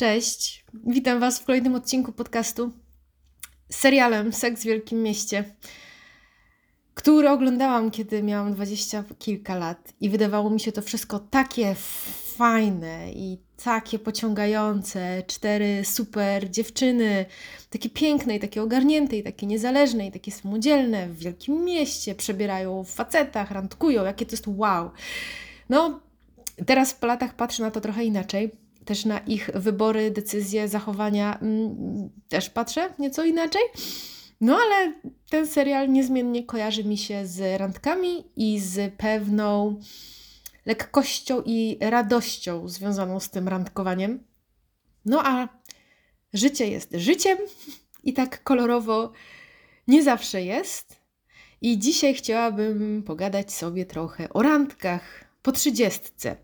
Cześć, witam Was w kolejnym odcinku podcastu z serialem Seks w Wielkim Mieście, który oglądałam, kiedy miałam dwadzieścia kilka lat i wydawało mi się to wszystko takie fajne i takie pociągające. Cztery super dziewczyny, takie piękne i takie ogarnięte i takie niezależne i takie samodzielne w wielkim mieście, przebierają w facetach, randkują, jakie to jest wow. No, teraz po latach patrzę na to trochę inaczej też na ich wybory, decyzje, zachowania mm, też patrzę nieco inaczej. No ale ten serial niezmiennie kojarzy mi się z randkami i z pewną lekkością i radością związaną z tym randkowaniem. No a życie jest życiem i tak kolorowo nie zawsze jest. I dzisiaj chciałabym pogadać sobie trochę o randkach po trzydziestce.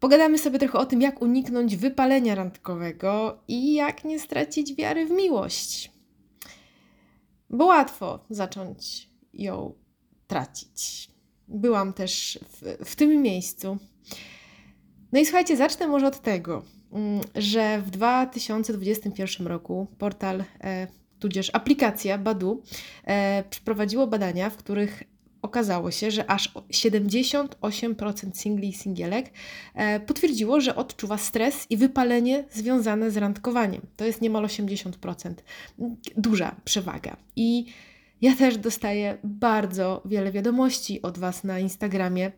Pogadamy sobie trochę o tym, jak uniknąć wypalenia randkowego i jak nie stracić wiary w miłość. Bo łatwo zacząć ją tracić. Byłam też w, w tym miejscu. No i słuchajcie, zacznę może od tego, mm, że w 2021 roku portal, e, tudzież aplikacja Badu e, przeprowadziło badania, w których okazało się, że aż 78% singli i singielek e, potwierdziło, że odczuwa stres i wypalenie związane z randkowaniem. To jest niemal 80%. Duża przewaga. I ja też dostaję bardzo wiele wiadomości od Was na Instagramie,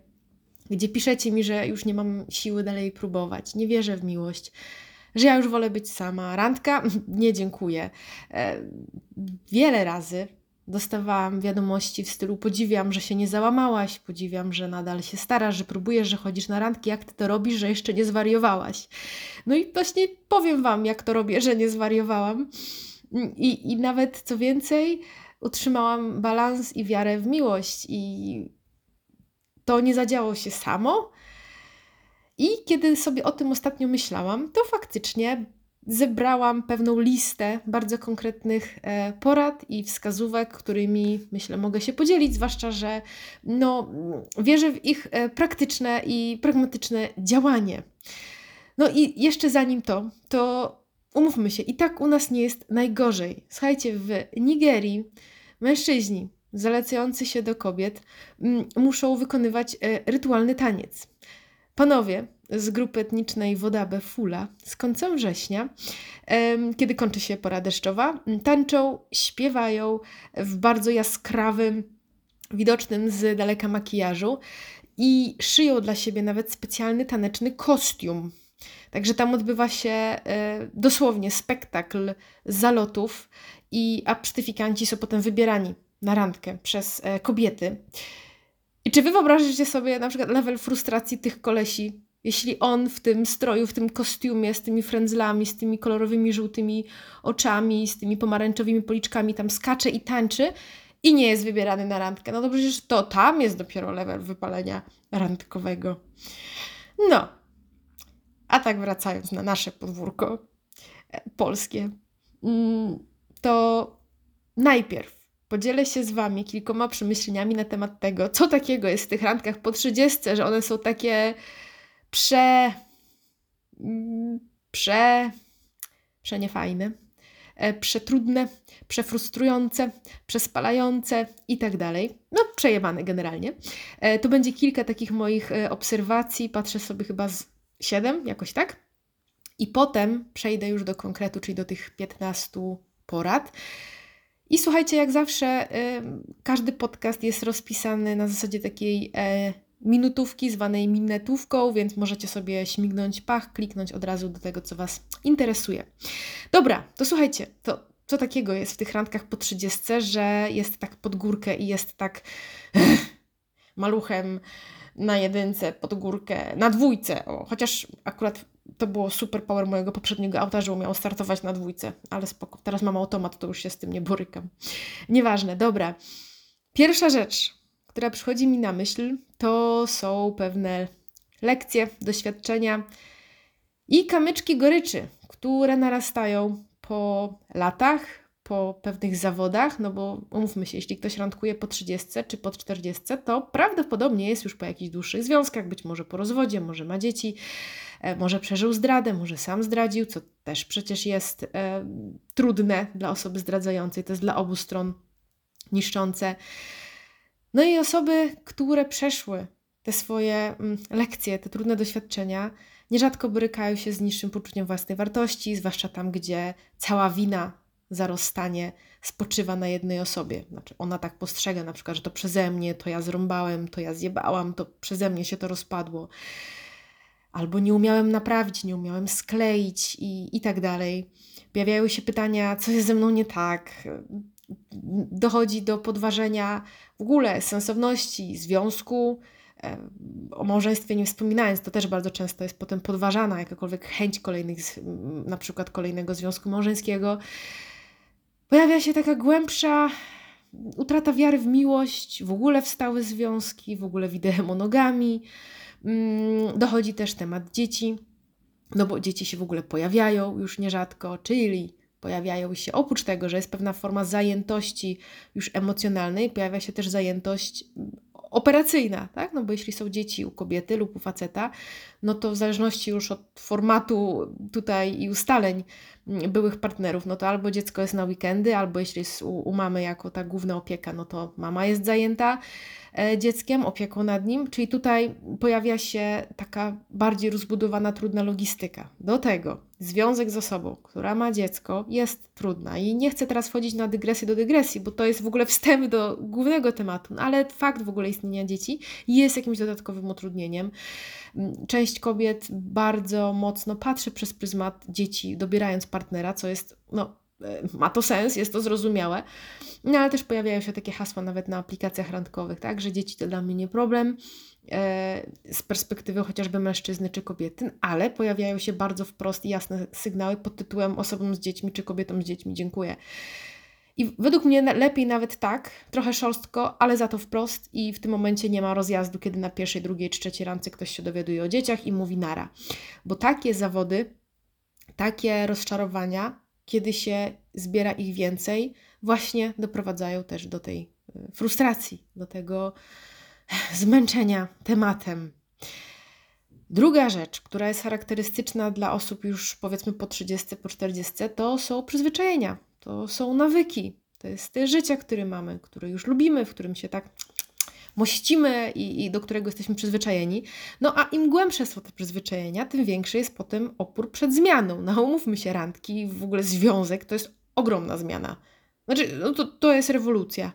gdzie piszecie mi, że już nie mam siły dalej próbować, nie wierzę w miłość że ja już wolę być sama. Randka? Nie dziękuję. E, wiele razy dostawałam wiadomości w stylu podziwiam, że się nie załamałaś, podziwiam, że nadal się starasz, że próbujesz, że chodzisz na randki, jak ty to robisz, że jeszcze nie zwariowałaś. No i właśnie powiem Wam, jak to robię, że nie zwariowałam. I, i nawet co więcej, utrzymałam balans i wiarę w miłość i to nie zadziało się samo. I kiedy sobie o tym ostatnio myślałam, to faktycznie zebrałam pewną listę bardzo konkretnych e, porad i wskazówek, którymi myślę mogę się podzielić, zwłaszcza, że no, wierzę w ich e, praktyczne i pragmatyczne działanie. No i jeszcze zanim to, to umówmy się, i tak u nas nie jest najgorzej. Słuchajcie, w Nigerii mężczyźni zalecający się do kobiet muszą wykonywać e, rytualny taniec. Panowie z grupy etnicznej Wodabe Fula z końcem września, kiedy kończy się pora deszczowa, tańczą, śpiewają w bardzo jaskrawym, widocznym z daleka makijażu i szyją dla siebie nawet specjalny taneczny kostium. Także tam odbywa się e, dosłownie spektakl zalotów, i, a psztyfikanci są potem wybierani na randkę przez e, kobiety. I czy wy wyobrażacie sobie na przykład level frustracji tych kolesi, jeśli on w tym stroju, w tym kostiumie, z tymi frędzlami, z tymi kolorowymi, żółtymi oczami, z tymi pomarańczowymi policzkami tam skacze i tańczy i nie jest wybierany na randkę, no to przecież to tam jest dopiero level wypalenia randkowego. No, a tak wracając na nasze podwórko e, polskie, mm, to najpierw Podzielę się z Wami kilkoma przemyśleniami na temat tego, co takiego jest w tych randkach po 30, że one są takie prze. Prze. prze niefajne, e, przetrudne, przefrustrujące, przespalające i tak dalej. No, przejebane generalnie. E, to będzie kilka takich moich e, obserwacji. Patrzę sobie chyba z 7, jakoś tak. I potem przejdę już do konkretu, czyli do tych 15 porad. I słuchajcie, jak zawsze, każdy podcast jest rozpisany na zasadzie takiej minutówki zwanej minetówką, więc możecie sobie śmignąć pach, kliknąć od razu do tego, co Was interesuje. Dobra, to słuchajcie, to co takiego jest w tych randkach po 30, że jest tak pod górkę i jest tak maluchem, na jedynce, pod górkę, na dwójce. O, chociaż akurat to było super power mojego poprzedniego auta, że umiało startować na dwójce, ale spoko. Teraz mam automat, to już się z tym nie borykam. Nieważne, dobra. Pierwsza rzecz, która przychodzi mi na myśl, to są pewne lekcje, doświadczenia i kamyczki goryczy, które narastają po latach, po pewnych zawodach, no bo umówmy się, jeśli ktoś randkuje po 30 czy po 40, to prawdopodobnie jest już po jakichś dłuższych związkach, być może po rozwodzie, może ma dzieci, e, może przeżył zdradę, może sam zdradził, co też przecież jest e, trudne dla osoby zdradzającej, to jest dla obu stron niszczące. No i osoby, które przeszły te swoje mm, lekcje, te trudne doświadczenia, nierzadko borykają się z niższym poczuciem własnej wartości, zwłaszcza tam, gdzie cała wina za rozstanie spoczywa na jednej osobie. Znaczy ona tak postrzega na przykład, że to przeze mnie, to ja zrąbałem, to ja zjebałam, to przeze mnie się to rozpadło. Albo nie umiałem naprawić, nie umiałem skleić i, i tak dalej. Pojawiają się pytania, co jest ze mną nie tak. Dochodzi do podważenia w ogóle sensowności związku, o małżeństwie nie wspominając, to też bardzo często jest potem podważana jakakolwiek chęć kolejnych, na przykład kolejnego związku małżeńskiego. Pojawia się taka głębsza utrata wiary w miłość, w ogóle w stałe związki, w ogóle w ideę monogami. Mm, dochodzi też temat dzieci, no bo dzieci się w ogóle pojawiają już nierzadko, czyli pojawiają się, oprócz tego, że jest pewna forma zajętości już emocjonalnej, pojawia się też zajętość operacyjna, tak? No bo jeśli są dzieci u kobiety lub u faceta, no to w zależności już od formatu tutaj i ustaleń byłych partnerów, no to albo dziecko jest na weekendy, albo jeśli jest u, u mamy jako ta główna opieka, no to mama jest zajęta e, dzieckiem, opieką nad nim, czyli tutaj pojawia się taka bardziej rozbudowana, trudna logistyka. Do tego związek z osobą, która ma dziecko, jest trudna i nie chcę teraz wchodzić na dygresję do dygresji, bo to jest w ogóle wstęp do głównego tematu, no ale fakt w ogóle istnienia dzieci jest jakimś dodatkowym utrudnieniem. Część kobiet bardzo mocno patrzy przez pryzmat dzieci, dobierając partnera, co jest, no, e, ma to sens, jest to zrozumiałe, no ale też pojawiają się takie hasła nawet na aplikacjach randkowych, tak, że dzieci to dla mnie nie problem, e, z perspektywy chociażby mężczyzny czy kobiety, ale pojawiają się bardzo wprost i jasne sygnały pod tytułem osobom z dziećmi czy kobietom z dziećmi. Dziękuję. I według mnie lepiej nawet tak, trochę szorstko, ale za to wprost i w tym momencie nie ma rozjazdu, kiedy na pierwszej, drugiej czy trzeciej randce ktoś się dowiaduje o dzieciach i mówi nara. Bo takie zawody, takie rozczarowania, kiedy się zbiera ich więcej, właśnie doprowadzają też do tej y, frustracji, do tego zmęczenia tematem. Druga rzecz, która jest charakterystyczna dla osób już powiedzmy po 30, po 40, to są przyzwyczajenia to są nawyki. To jest styl życia, który mamy, który już lubimy, w którym się tak mościmy i, i, do którego jesteśmy przyzwyczajeni. No a im głębsze są te przyzwyczajenia, tym większy jest potem opór przed zmianą. No umówmy się, randki, w ogóle związek to jest ogromna zmiana. Znaczy, no to, to jest rewolucja.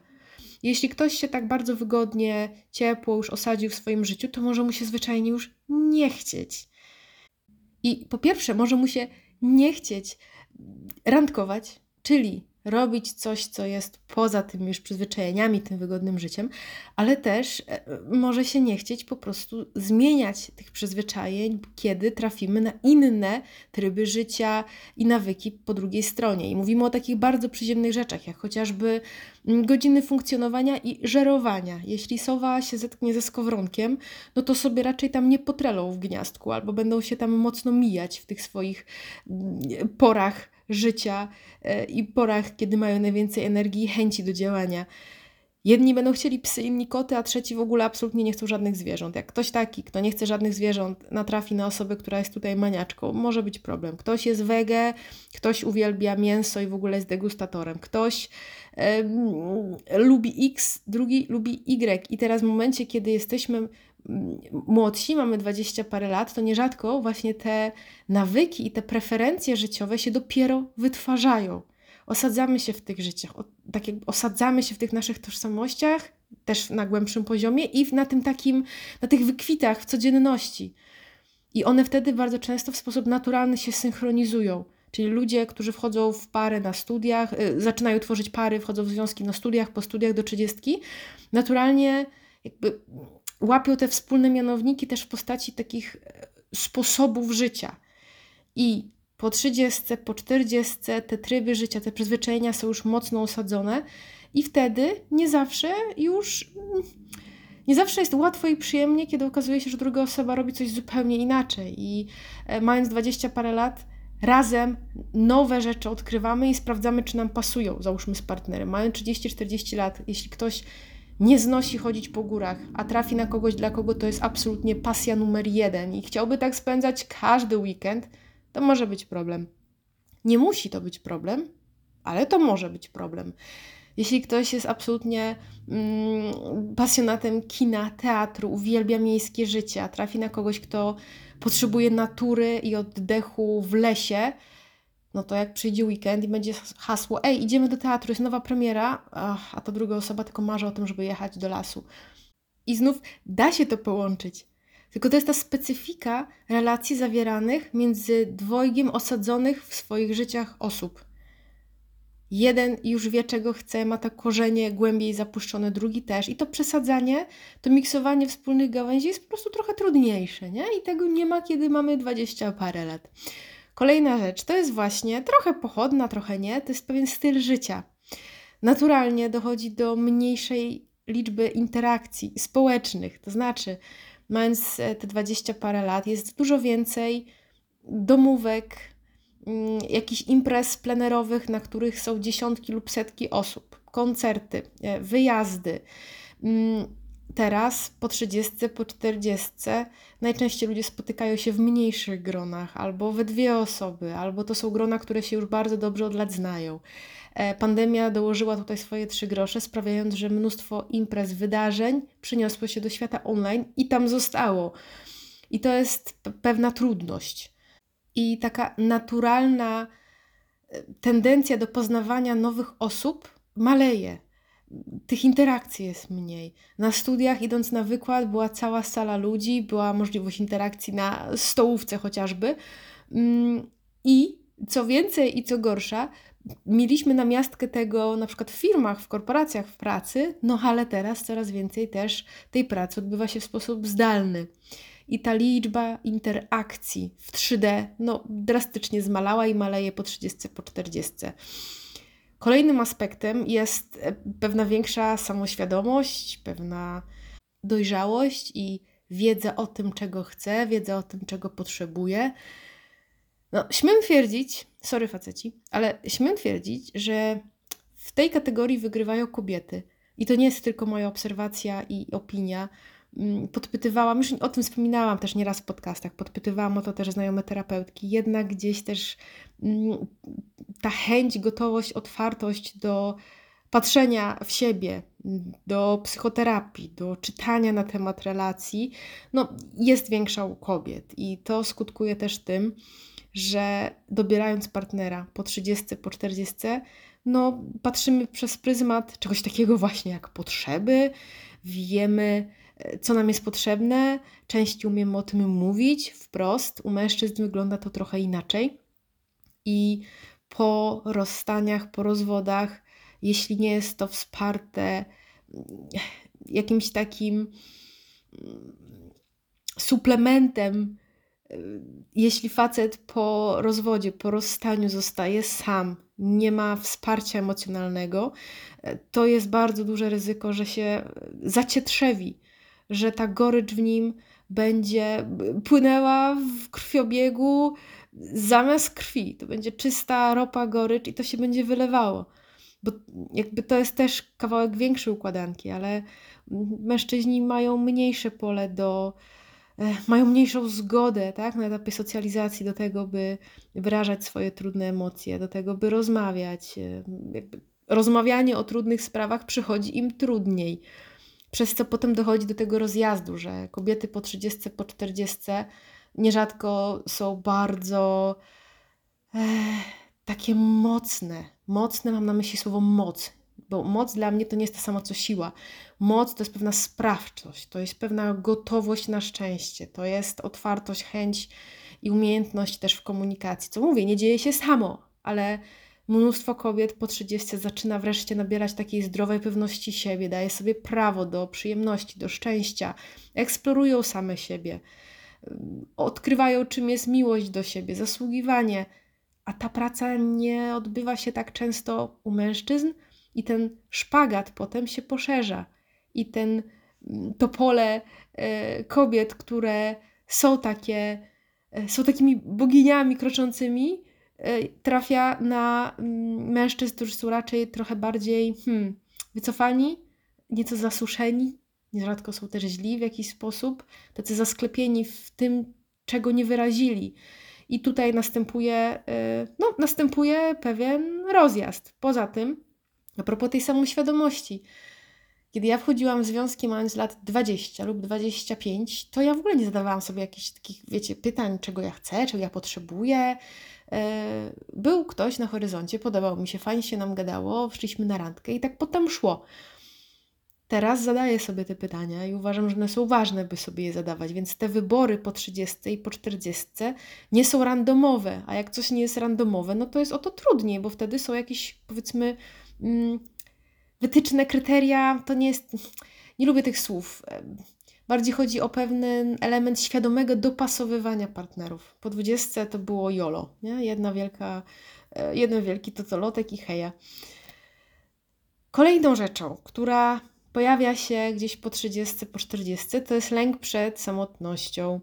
Jeśli ktoś się tak bardzo wygodnie, ciepło już osadził w swoim życiu, to może mu się zwyczajnie już nie chcieć. I po pierwsze, może mu się nie chcieć randkować, czyli robić coś, co jest poza tym już przyzwyczajeniami, tym wygodnym życiem, ale też e, może się nie chcieć po prostu zmieniać tych przyzwyczajeń, kiedy trafimy na inne tryby życia i nawyki po drugiej stronie. I mówimy o takich bardzo przyziemnych rzeczach, jak chociażby mm, godziny funkcjonowania i żerowania. Jeśli sowa się zetknie ze skowronkiem, no to sobie raczej tam nie potrelą w gniazdku, albo będą się tam mocno mijać w tych swoich mm, porach życia e, i porach, kiedy mają najwięcej energii i chęci do działania. Jedni będą chcieli psy, inni koty, a trzeci w ogóle absolutnie nie chcą żadnych zwierząt. Jak ktoś taki, kto nie chce żadnych zwierząt, natrafi na osobę, która jest tutaj maniaczką, może być problem. Ktoś jest wege, ktoś uwielbia mięso i w ogóle jest degustatorem. Ktoś lubi X, drugi lubi Y. I teraz w momencie, kiedy jesteśmy młodsi, mamy dwadzieścia parę lat, to nierzadko właśnie te nawyki i te preferencje życiowe się dopiero wytwarzają. Osadzamy się w tych życiach, tak jakby osadzamy się w tych naszych tożsamościach, też na głębszym poziomie i na tym takim, na tych wykwitach w codzienności. I one wtedy bardzo często w sposób naturalny się synchronizują. Czyli ludzie, którzy wchodzą w pary na studiach, y, zaczynają tworzyć pary, wchodzą w związki na studiach, po studiach do trzydziestki, naturalnie jakby łapią te wspólne mianowniki też w postaci takich e, sposobów życia. I po 30, po 40 te tryby życia, te przyzwyczajenia są już mocno osadzone i wtedy nie zawsze już nie zawsze jest łatwo i przyjemnie, kiedy okazuje się, że druga osoba robi coś zupełnie inaczej i e, mając 20 parę lat razem nowe rzeczy odkrywamy i sprawdzamy, czy nam pasują, załóżmy z partnerem. Mając 30-40 lat, jeśli ktoś nie znosi chodzić po górach, a trafi na kogoś, dla kogo to jest absolutnie pasja numer jeden i chciałby tak spędzać każdy weekend, to może być problem. Nie musi to być problem, ale to może być problem. Jeśli ktoś jest absolutnie mm, pasjonatem kina, teatru, uwielbia miejskie życie, a trafi na kogoś, kto potrzebuje natury i oddechu w lesie, no to jak przyjdzie weekend i będzie hasło, ej, idziemy do teatru, jest nowa premiera, a ta druga osoba tylko marzy o tym, żeby jechać do lasu. I znów da się to połączyć. Tylko to jest ta specyfika relacji zawieranych między dwojgiem osadzonych w swoich życiach osób. Jeden już wie, czego chce, ma tak korzenie głębiej zapuszczone, drugi też. I to przesadzanie, to miksowanie wspólnych gałęzi jest po prostu trochę trudniejsze, nie? I tego nie ma, kiedy mamy dwadzieścia parę lat. Kolejna rzecz to jest właśnie trochę pochodna, trochę nie, to jest pewien styl życia. Naturalnie dochodzi do mniejszej liczby interakcji społecznych, to znaczy, mając e, te dwadzieścia parę lat, jest dużo więcej domówek, mm, jakichś imprez plenerowych, na których są dziesiątki lub setki osób, koncerty, e, wyjazdy. Teraz po 30, po 40 najczęściej ludzie spotykają się w mniejszych gronach, albo we dwie osoby, albo to są grona, które się już bardzo dobrze od lat znają. E, pandemia dołożyła tutaj swoje trzy grosze, sprawiając, że mnóstwo imprez, wydarzeń przyniosło się do świata online i tam zostało. I to jest pewna trudność. I taka naturalna e, tendencja do poznawania nowych osób maleje tych interakcji jest mniej. Na studiach, idąc na wykład, była cała sala ludzi, była możliwość interakcji na stołówce chociażby. Mm, I co więcej i co gorsza, mieliśmy namiastkę tego na przykład w firmach, w korporacjach, w pracy, no ale teraz coraz więcej też tej pracy odbywa się w sposób zdalny. I ta liczba interakcji w 3D no, drastycznie zmalała i maleje po 30, po 40. Kolejnym aspektem jest e, pewna większa samoświadomość, pewna dojrzałość i wiedza o tym, czego chcę, wiedza o tym, czego potrzebuję. No, śmiem twierdzić, sorry faceci, ale śmiem twierdzić, że w tej kategorii wygrywają kobiety. I to nie jest tylko moja obserwacja i opinia. Mm, podpytywałam, już o tym wspominałam też nieraz w podcastach, podpytywałam o to też znajome terapeutki, jednak gdzieś też mm, ta chęć, gotowość, otwartość do patrzenia w siebie, do psychoterapii, do czytania na temat relacji, no, jest większa u kobiet. I to skutkuje też tym, że dobierając partnera po 30, po 40, no, patrzymy przez pryzmat czegoś takiego właśnie jak potrzeby, wiemy, co nam jest potrzebne, częściej umiemy o tym mówić wprost. U mężczyzn wygląda to trochę inaczej. I po rozstaniach, po rozwodach, jeśli nie jest to wsparte mm, jakimś takim mm, suplementem, y, jeśli facet po rozwodzie, po rozstaniu zostaje sam, nie ma wsparcia emocjonalnego, to jest bardzo duże ryzyko, że się zacietrzewi, że ta gorycz w nim będzie płynęła w krwiobiegu, zamiast krwi. To będzie czysta ropa, gorycz i to się będzie wylewało. Bo jakby to jest też kawałek większej układanki, ale mężczyźni mają mniejsze pole do, e, mają mniejszą zgodę tak, na etapie socjalizacji do tego, by wyrażać swoje trudne emocje, do tego, by rozmawiać. E, rozmawianie o trudnych sprawach przychodzi im trudniej. Przez co potem dochodzi do tego rozjazdu, że kobiety po 30, po 40 nierzadko są bardzo e, takie mocne. Mocne mam na myśli słowo moc, bo moc dla mnie to nie jest to samo co siła. Moc to jest pewna sprawczość, to jest pewna gotowość na szczęście, to jest otwartość, chęć i umiejętność też w komunikacji. Co mówię, nie dzieje się samo, ale Mnóstwo kobiet po 30 zaczyna wreszcie nabierać takiej zdrowej pewności siebie, daje sobie prawo do przyjemności, do szczęścia, eksplorują same siebie, odkrywają, czym jest miłość do siebie, zasługiwanie. A ta praca nie odbywa się tak często u mężczyzn, i ten szpagat potem się poszerza. I ten, mm, to pole e, kobiet, które są takie, e, są takimi boginiami kroczącymi, trafia na mm, mężczyzn, którzy są raczej trochę bardziej hmm, wycofani, nieco zasuszeni, nierzadko są też źli w jakiś sposób, tacy zasklepieni w tym, czego nie wyrazili. I tutaj następuje, no, następuje pewien rozjazd. Poza tym, a propos tej samoświadomości, kiedy ja wchodziłam w związki mając lat 20 lub 25, to ja w ogóle nie zadawałam sobie jakichś takich, wiecie, pytań, czego ja chcę, czego ja potrzebuję. E, był ktoś na horyzoncie, podobał mi się, fajnie się nam gadało, wszliśmy na randkę i tak potem szło. Teraz zadaję sobie te pytania i uważam, że one są ważne, by sobie je zadawać, więc te wybory po 30 i po 40 nie są randomowe, a jak coś nie jest randomowe, no to jest o to trudniej, bo wtedy są jakieś, powiedzmy, mm, wytyczne, kryteria, to nie jest. Nie lubię tych słów. Bardziej chodzi o pewien element świadomego dopasowywania partnerów. Po 20 to było jolo, nie? Jedna wielka, e, jeden wielki totolotek i heja. Kolejną rzeczą, która pojawia się gdzieś po 30, po 40, to jest lęk przed samotnością.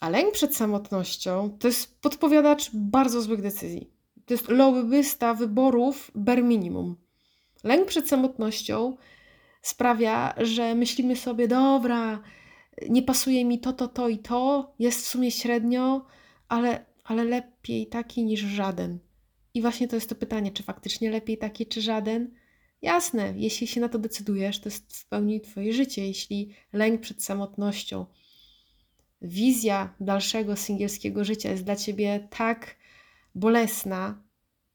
A lęk przed samotnością to jest podpowiadacz bardzo złych decyzji. To jest lobbysta wyborów bare minimum. Lęk przed samotnością sprawia, że myślimy sobie, dobra, nie pasuje mi to, to, to i to, jest w sumie średnio, ale, ale lepiej taki niż żaden. I właśnie to jest to pytanie, czy faktycznie lepiej taki, czy żaden? Jasne, jeśli się na to decydujesz, to jest w pełni Twoje życie. Jeśli lęk przed samotnością, wizja dalszego singielskiego życia jest dla Ciebie tak bolesna,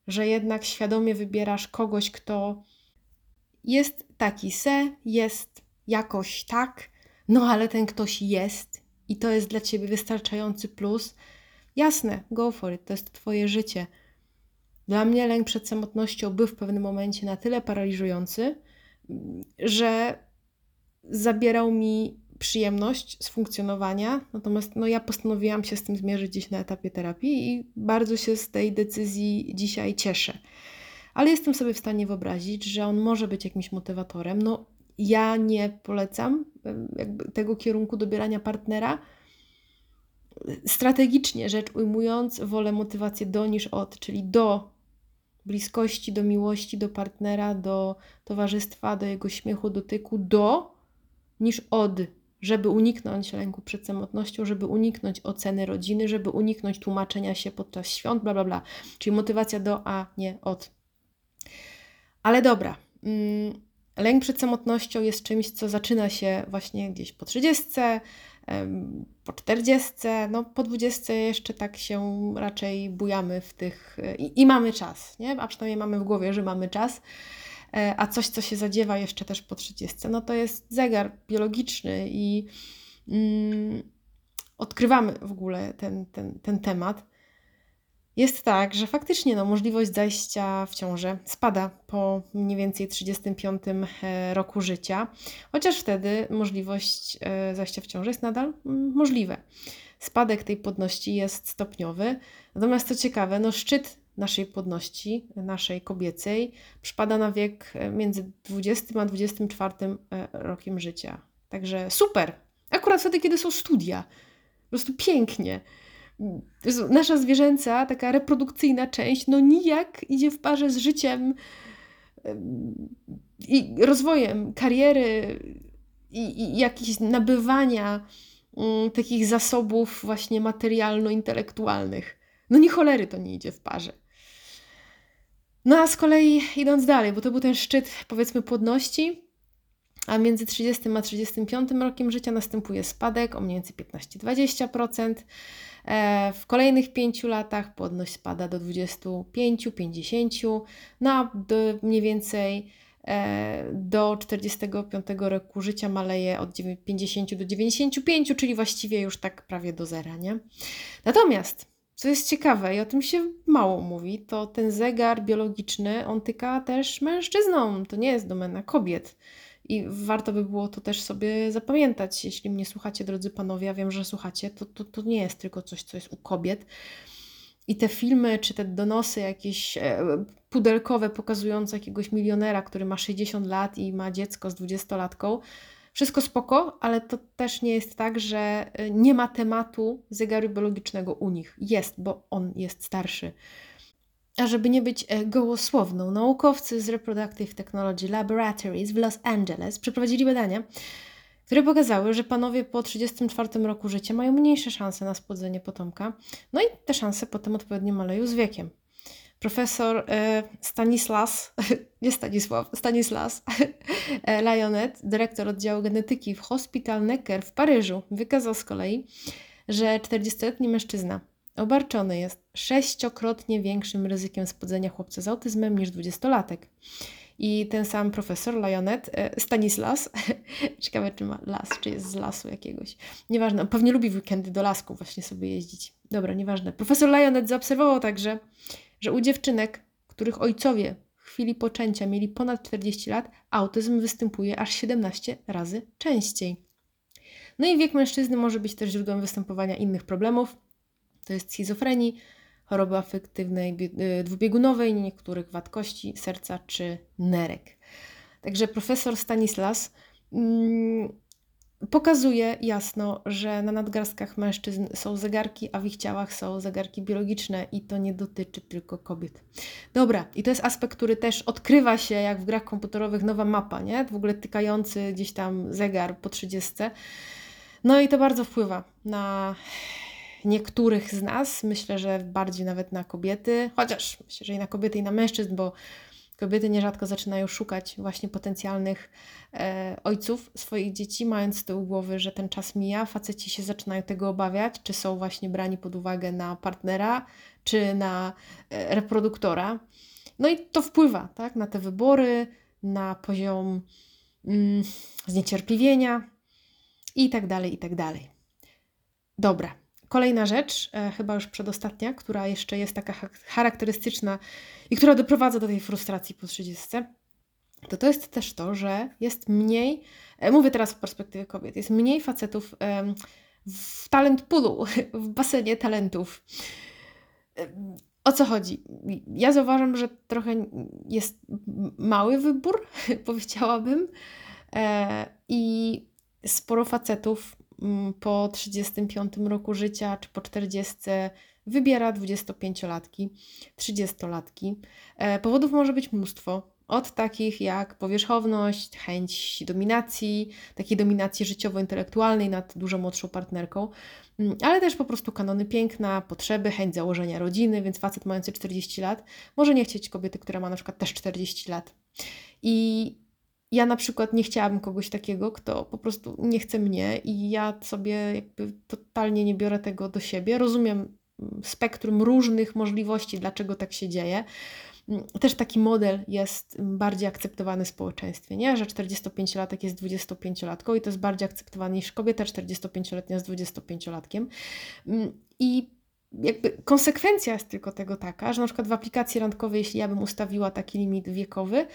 że jednak świadomie wybierasz kogoś, kto jest taki se, jest jakoś tak, no ale ten ktoś jest i to jest dla ciebie wystarczający plus. Jasne, go for it, to jest twoje życie. Dla mnie lęk przed samotnością był w pewnym momencie na tyle paraliżujący, że zabierał mi przyjemność z funkcjonowania. Natomiast no, ja postanowiłam się z tym zmierzyć gdzieś na etapie terapii i bardzo się z tej decyzji dzisiaj cieszę. Ale jestem sobie w stanie wyobrazić, że on może być jakimś motywatorem. No, ja nie polecam tego kierunku dobierania partnera. Strategicznie rzecz ujmując, wolę motywację do niż od, czyli do bliskości, do miłości, do partnera, do towarzystwa, do jego śmiechu, dotyku, do niż od żeby uniknąć lęku przed samotnością, żeby uniknąć oceny rodziny, żeby uniknąć tłumaczenia się podczas świąt, bla, bla, bla. Czyli motywacja do, a nie od. Ale dobra. Mm, lęk przed samotnością jest czymś, co zaczyna się właśnie gdzieś po 30, po 40, no po 20 jeszcze tak się raczej bujamy w tych i, i mamy czas, nie? A przynajmniej mamy w głowie, że mamy czas. E, a coś, co się zadziewa jeszcze też po 30, no to jest zegar biologiczny i mm, odkrywamy w ogóle ten, ten, ten temat. Jest tak, że faktycznie no, możliwość zajścia w ciążę spada po mniej więcej 35 e, roku życia, chociaż wtedy możliwość e, zajścia w ciążę jest nadal mm, możliwe. Spadek tej płodności jest stopniowy, natomiast co ciekawe, no szczyt naszej płodności, naszej kobiecej, przypada na wiek e, między 20 a 24 e, rokiem życia. Także super! Akurat wtedy, kiedy są studia. Po prostu pięknie. Nasza zwierzęca, taka reprodukcyjna część, no nijak idzie w parze z życiem i rozwojem kariery i, i jakichś nabywania mm, takich zasobów właśnie materialno-intelektualnych. No nie cholery to nie idzie w parze. No a z kolei idąc dalej, bo to był ten szczyt powiedzmy płodności, a między 30 a 35 rokiem życia następuje spadek o mniej więcej 15-20%. E, w kolejnych 5 latach płodność spada do 25-50, no a mniej więcej e, do 45 roku życia maleje od 50 do 95, czyli właściwie już tak prawie do zera, nie? Natomiast co jest ciekawe i o tym się mało mówi, to ten zegar biologiczny, on tyka też mężczyznom, to nie jest domena kobiet. I warto by było to też sobie zapamiętać. Jeśli mnie słuchacie, drodzy panowie, ja wiem, że słuchacie, to, to, to nie jest tylko coś, co jest u kobiet. I te filmy, czy te donosy jakieś e, pudelkowe pokazujące jakiegoś milionera, który ma 60 lat i ma dziecko z dwudziestolatką, wszystko spoko, ale to też nie jest tak, że e, nie ma tematu zegaru biologicznego u nich. Jest, bo on jest starszy. A żeby nie być e, gołosłowną, naukowcy z Reproductive Technology Laboratories w Los Angeles przeprowadzili badania, które pokazały, że panowie po 34 roku życia mają mniejsze szanse na spłodzenie potomka, no i te szanse potem odpowiednio maleją z wiekiem. Profesor e, Stanislas, nie Stanisław, Stanislas e, Lionet, dyrektor oddziału genetyki w Hospital Necker w Paryżu, wykazał z kolei, że 40-letni mężczyzna obarczony jest sześciokrotnie większym ryzykiem spłodzenia chłopca z autyzmem niż dwudziestolatek. I ten sam profesor Lionet, e, Stanislas, ciekawe czy ma las, czy jest z lasu jakiegoś, nieważne, pewnie lubi w weekendy do lasku właśnie sobie jeździć. Dobra, nieważne. Profesor Lionet zaobserwował także, że u dziewczynek, których ojcowie w chwili poczęcia mieli ponad 40 lat, autyzm występuje aż 17 razy częściej. No i wiek mężczyzny może być też źródłem występowania innych problemów, to jest schizofrenii, choroby afektywnej y, dwubiegunowej, niektórych wad kości, serca czy nerek. Także profesor Stanislas mm, pokazuje jasno, że na nadgarstkach mężczyzn są zegarki, a w ich ciałach są zegarki biologiczne i to nie dotyczy tylko kobiet. Dobra, i to jest aspekt, który też odkrywa się jak w grach komputerowych nowa mapa, nie? W ogóle tykający gdzieś tam zegar po 30. No i to bardzo wpływa na niektórych z nas, myślę, że bardziej nawet na kobiety, chociaż myślę, że i na kobiety, i na mężczyzn, bo kobiety nierzadko zaczynają szukać właśnie potencjalnych e, ojców swoich dzieci, mając z tyłu głowy, że ten czas mija. Faceci się zaczynają tego obawiać, czy są właśnie brani pod uwagę na partnera, czy na e, reproduktora. No i to wpływa tak, na te wybory, na poziom mm, zniecierpliwienia i tak dalej, i tak dalej. Dobra, Kolejna rzecz, e, chyba już przedostatnia, która jeszcze jest taka charakterystyczna i która doprowadza do tej frustracji po 30, to to jest też to, że jest mniej, e, mówię teraz w perspektywie kobiet, jest mniej facetów w talent poolu, w basenie talentów. E, o co chodzi? Ja zauważam, że trochę jest mały wybór, powiedziałabym, i sporo facetów po 35 roku życia czy po 40 wybiera 25-latki, 30-latki. E, powodów może być mnóstwo. Od takich jak powierzchowność, chęć dominacji, takiej dominacji życiowo-intelektualnej nad dużo młodszą partnerką, mm, ale też po prostu kanony piękna, potrzeby, chęć założenia rodziny, więc facet mający 40 lat może nie chcieć kobiety, która ma na przykład też 40 lat. I ja na przykład nie chciałabym kogoś takiego, kto po prostu nie chce mnie i ja sobie jakby totalnie nie biorę tego do siebie. Rozumiem mm, spektrum różnych możliwości, dlaczego tak się dzieje. Mm, też taki model jest bardziej akceptowany w społeczeństwie, nie? że 45-latek jest 25-latką i to jest bardziej akceptowane niż kobieta 45-letnia z 25-latkiem. Mm, I jakby konsekwencja jest tylko tego taka, że na przykład w aplikacji randkowej, jeśli ja bym ustawiła taki limit wiekowy,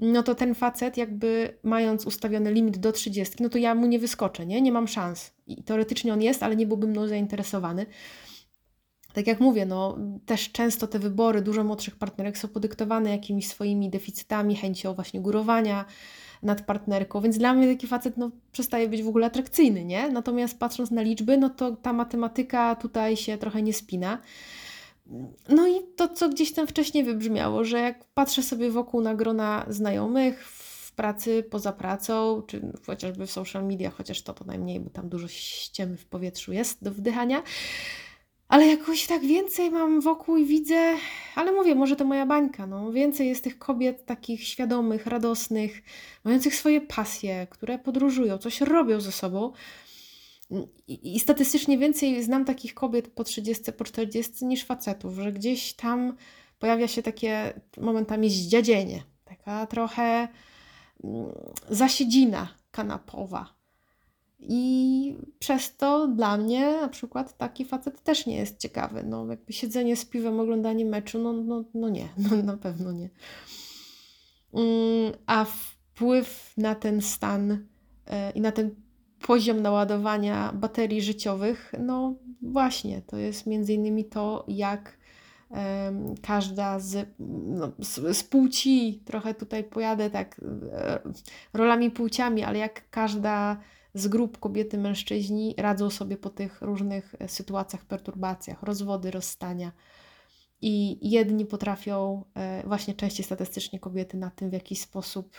no to ten facet jakby mając ustawiony limit do 30, no to ja mu nie wyskoczę, nie? Nie mam szans. I teoretycznie on jest, ale nie byłby mną zainteresowany. Tak jak mówię, no też często te wybory dużo młodszych partnerek są podyktowane jakimiś swoimi deficytami, chęcią właśnie górowania nad partnerką, więc dla mnie taki facet no, przestaje być w ogóle atrakcyjny, nie? Natomiast patrząc na liczby, no to ta matematyka tutaj się trochę nie spina. No i to, co gdzieś tam wcześniej wybrzmiało, że jak patrzę sobie wokół na grona znajomych w pracy, poza pracą, czy chociażby w social media, chociaż to to najmniej, bo tam dużo ściemy w powietrzu jest do wdychania, ale jakoś tak więcej mam wokół i widzę, ale mówię, może to moja bańka, no, więcej jest tych kobiet takich świadomych, radosnych, mających swoje pasje, które podróżują, coś robią ze sobą, i, I, statystycznie więcej znam takich kobiet po 30, po 40 niż facetów, że gdzieś tam pojawia się takie momentami zdziadzienie, taka trochę mm, zasiedzina kanapowa. I przez to dla mnie na przykład taki facet też nie jest ciekawy. No, jakby siedzenie z piwem, oglądanie meczu, no, no, no nie, no, na pewno nie. Mm, a wpływ na ten stan e, i na ten poziom naładowania baterii życiowych, no właśnie, to jest między innymi to, jak każda z, no, z, z, płci, trochę tutaj pojadę tak e, rolami płciami, ale jak każda z grup kobiety, mężczyźni radzą sobie po tych różnych e, sytuacjach, perturbacjach, rozwody, rozstania. I jedni potrafią, e, właśnie częściej statystycznie kobiety, na tym w jakiś sposób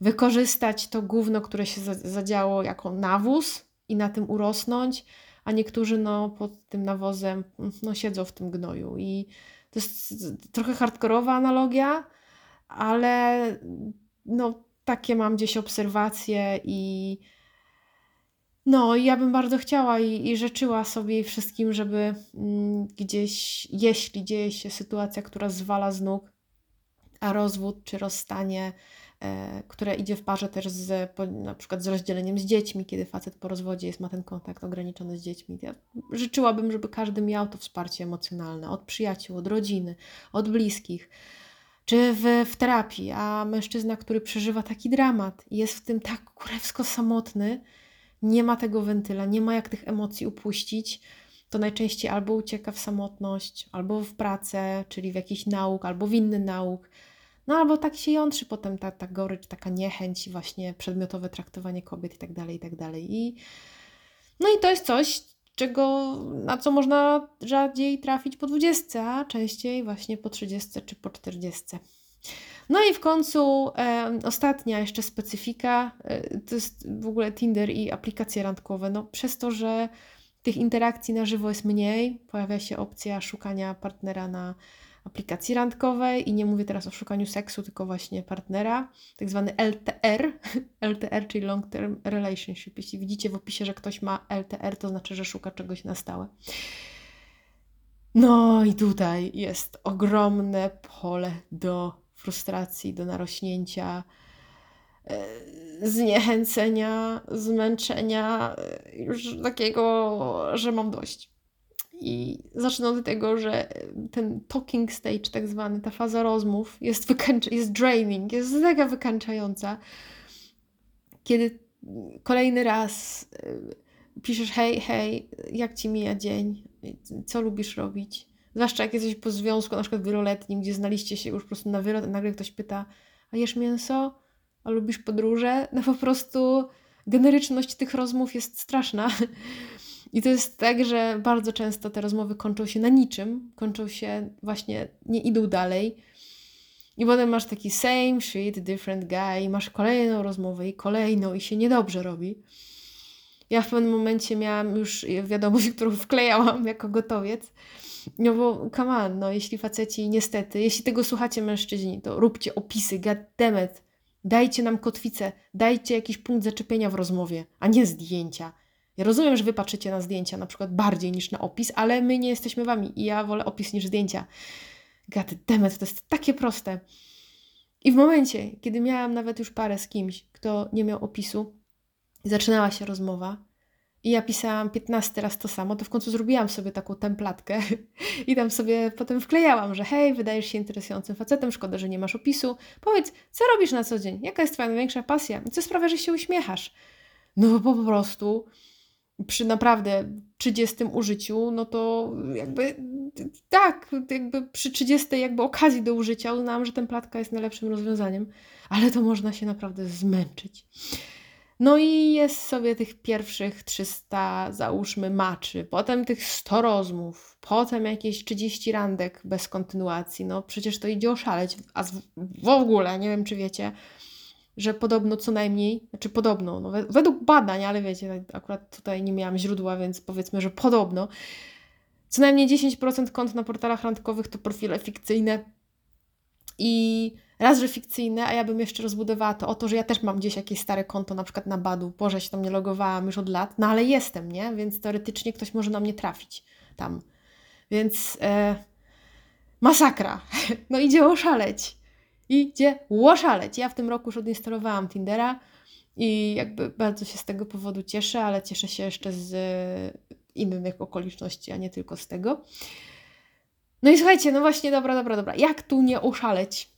wykorzystać to gówno, które się zadziało jako nawóz i na tym urosnąć, a niektórzy no, pod tym nawozem no, siedzą w tym gnoju. I to jest trochę hardkorowa analogia, ale no, takie mam gdzieś obserwacje i no, ja bym bardzo chciała i, i życzyła sobie i wszystkim, żeby mm, gdzieś, jeśli dzieje się sytuacja, która zwala z nóg, a rozwód czy rozstanie, e, które idzie w parze też z, po, na przykład z rozdzieleniem z dziećmi, kiedy facet po rozwodzie jest, ma ten kontakt ograniczony z dziećmi. Ja życzyłabym, żeby każdy miał to wsparcie emocjonalne od przyjaciół, od rodziny, od bliskich czy w, w terapii, a mężczyzna, który przeżywa taki dramat i jest w tym tak kurewsko samotny, nie ma tego wentyla, nie ma jak tych emocji upuścić, to najczęściej albo ucieka w samotność, albo w pracę, czyli w jakiś nauk, albo w inny nauk. No albo tak się jątrzy potem ta, ta gorycz, taka niechęć właśnie przedmiotowe traktowanie kobiet i tak dalej, i tak dalej. I, no i to jest coś, czego, na co można rzadziej trafić po 20, a częściej właśnie po 30 czy po 40. No i w końcu e, ostatnia jeszcze specyfika, e, to jest w ogóle Tinder i aplikacje randkowe. No, przez to, że tych interakcji na żywo jest mniej, pojawia się opcja szukania partnera na aplikacji randkowej i nie mówię teraz o szukaniu seksu, tylko właśnie partnera, tak zwany LTR, LTR, czyli Long Term Relationship. Jeśli widzicie w opisie, że ktoś ma LTR, to znaczy, że szuka czegoś na stałe. No i tutaj jest ogromne pole do frustracji, do narośnięcia, e, zniechęcenia, zmęczenia, e, już takiego, że mam dość. I zacznę od tego, że ten talking stage, tak zwany, ta faza rozmów jest, wykańcza, jest draining, jest mega wykańczająca. Kiedy kolejny raz e, piszesz, hej, hej, jak ci mija dzień, co lubisz robić, Zwłaszcza jak jesteś po związku, na przykład wieloletnim, gdzie znaliście się już po prostu na wylot, a nagle ktoś pyta, a jesz mięso? A lubisz podróże? No po prostu generyczność tych rozmów jest straszna. I to jest tak, że bardzo często te rozmowy kończą się na niczym, kończą się właśnie, nie idą dalej. I potem masz taki same shit, different guy, masz kolejną rozmowę i kolejną i się niedobrze robi. Ja w pewnym momencie miałam już wiadomość, którą wklejałam jako gotowiec, no bo come on, no jeśli faceci niestety, jeśli tego słuchacie mężczyźni, to róbcie opisy, goddammit. Dajcie nam kotwicę, dajcie jakiś punkt zaczepienia w rozmowie, a nie zdjęcia. Ja rozumiem, że wy patrzycie na zdjęcia na przykład bardziej niż na opis, ale my nie jesteśmy wami i ja wolę opis niż zdjęcia. Goddammit, to jest takie proste. I w momencie, kiedy miałam nawet już parę z kimś, kto nie miał opisu, zaczynała się rozmowa, i ja pisałam 15 raz to samo, to w końcu zrobiłam sobie taką templatkę i tam sobie potem wklejałam, że hej, wydajesz się interesującym facetem, szkoda, że nie masz opisu. Powiedz, co robisz na co dzień? Jaka jest Twoja największa pasja? Co sprawia, że się uśmiechasz? No po prostu przy naprawdę 30 użyciu, no to jakby tak, jakby przy 30 jakby okazji do użycia uznałam, że templatka jest najlepszym rozwiązaniem, ale to można się naprawdę zmęczyć. No i jest sobie tych pierwszych 300, załóżmy, maczy, potem tych 100 rozmów, potem jakieś 30 randek bez kontynuacji. No przecież to idzie oszaleć. A w ogóle, nie wiem czy wiecie, że podobno co najmniej, znaczy podobno, no według badań, ale wiecie, akurat tutaj nie miałam źródła, więc powiedzmy, że podobno, co najmniej 10% kont na portalach randkowych to profile fikcyjne i raz, że fikcyjne, a ja bym jeszcze rozbudowała to o to, że ja też mam gdzieś jakieś stare konto, na przykład na Badu. Boże, się tam nie logowałam już od lat, no ale jestem, nie? Więc teoretycznie ktoś może na mnie trafić tam. Więc e, masakra. No idzie oszaleć. Idzie oszaleć. Ja w tym roku już odinstalowałam Tindera I jakby bardzo się z tego powodu cieszę, ale cieszę się jeszcze z innych okoliczności, a nie tylko z tego. No i słuchajcie, no właśnie, dobra, dobra, dobra. Jak tu nie oszaleć?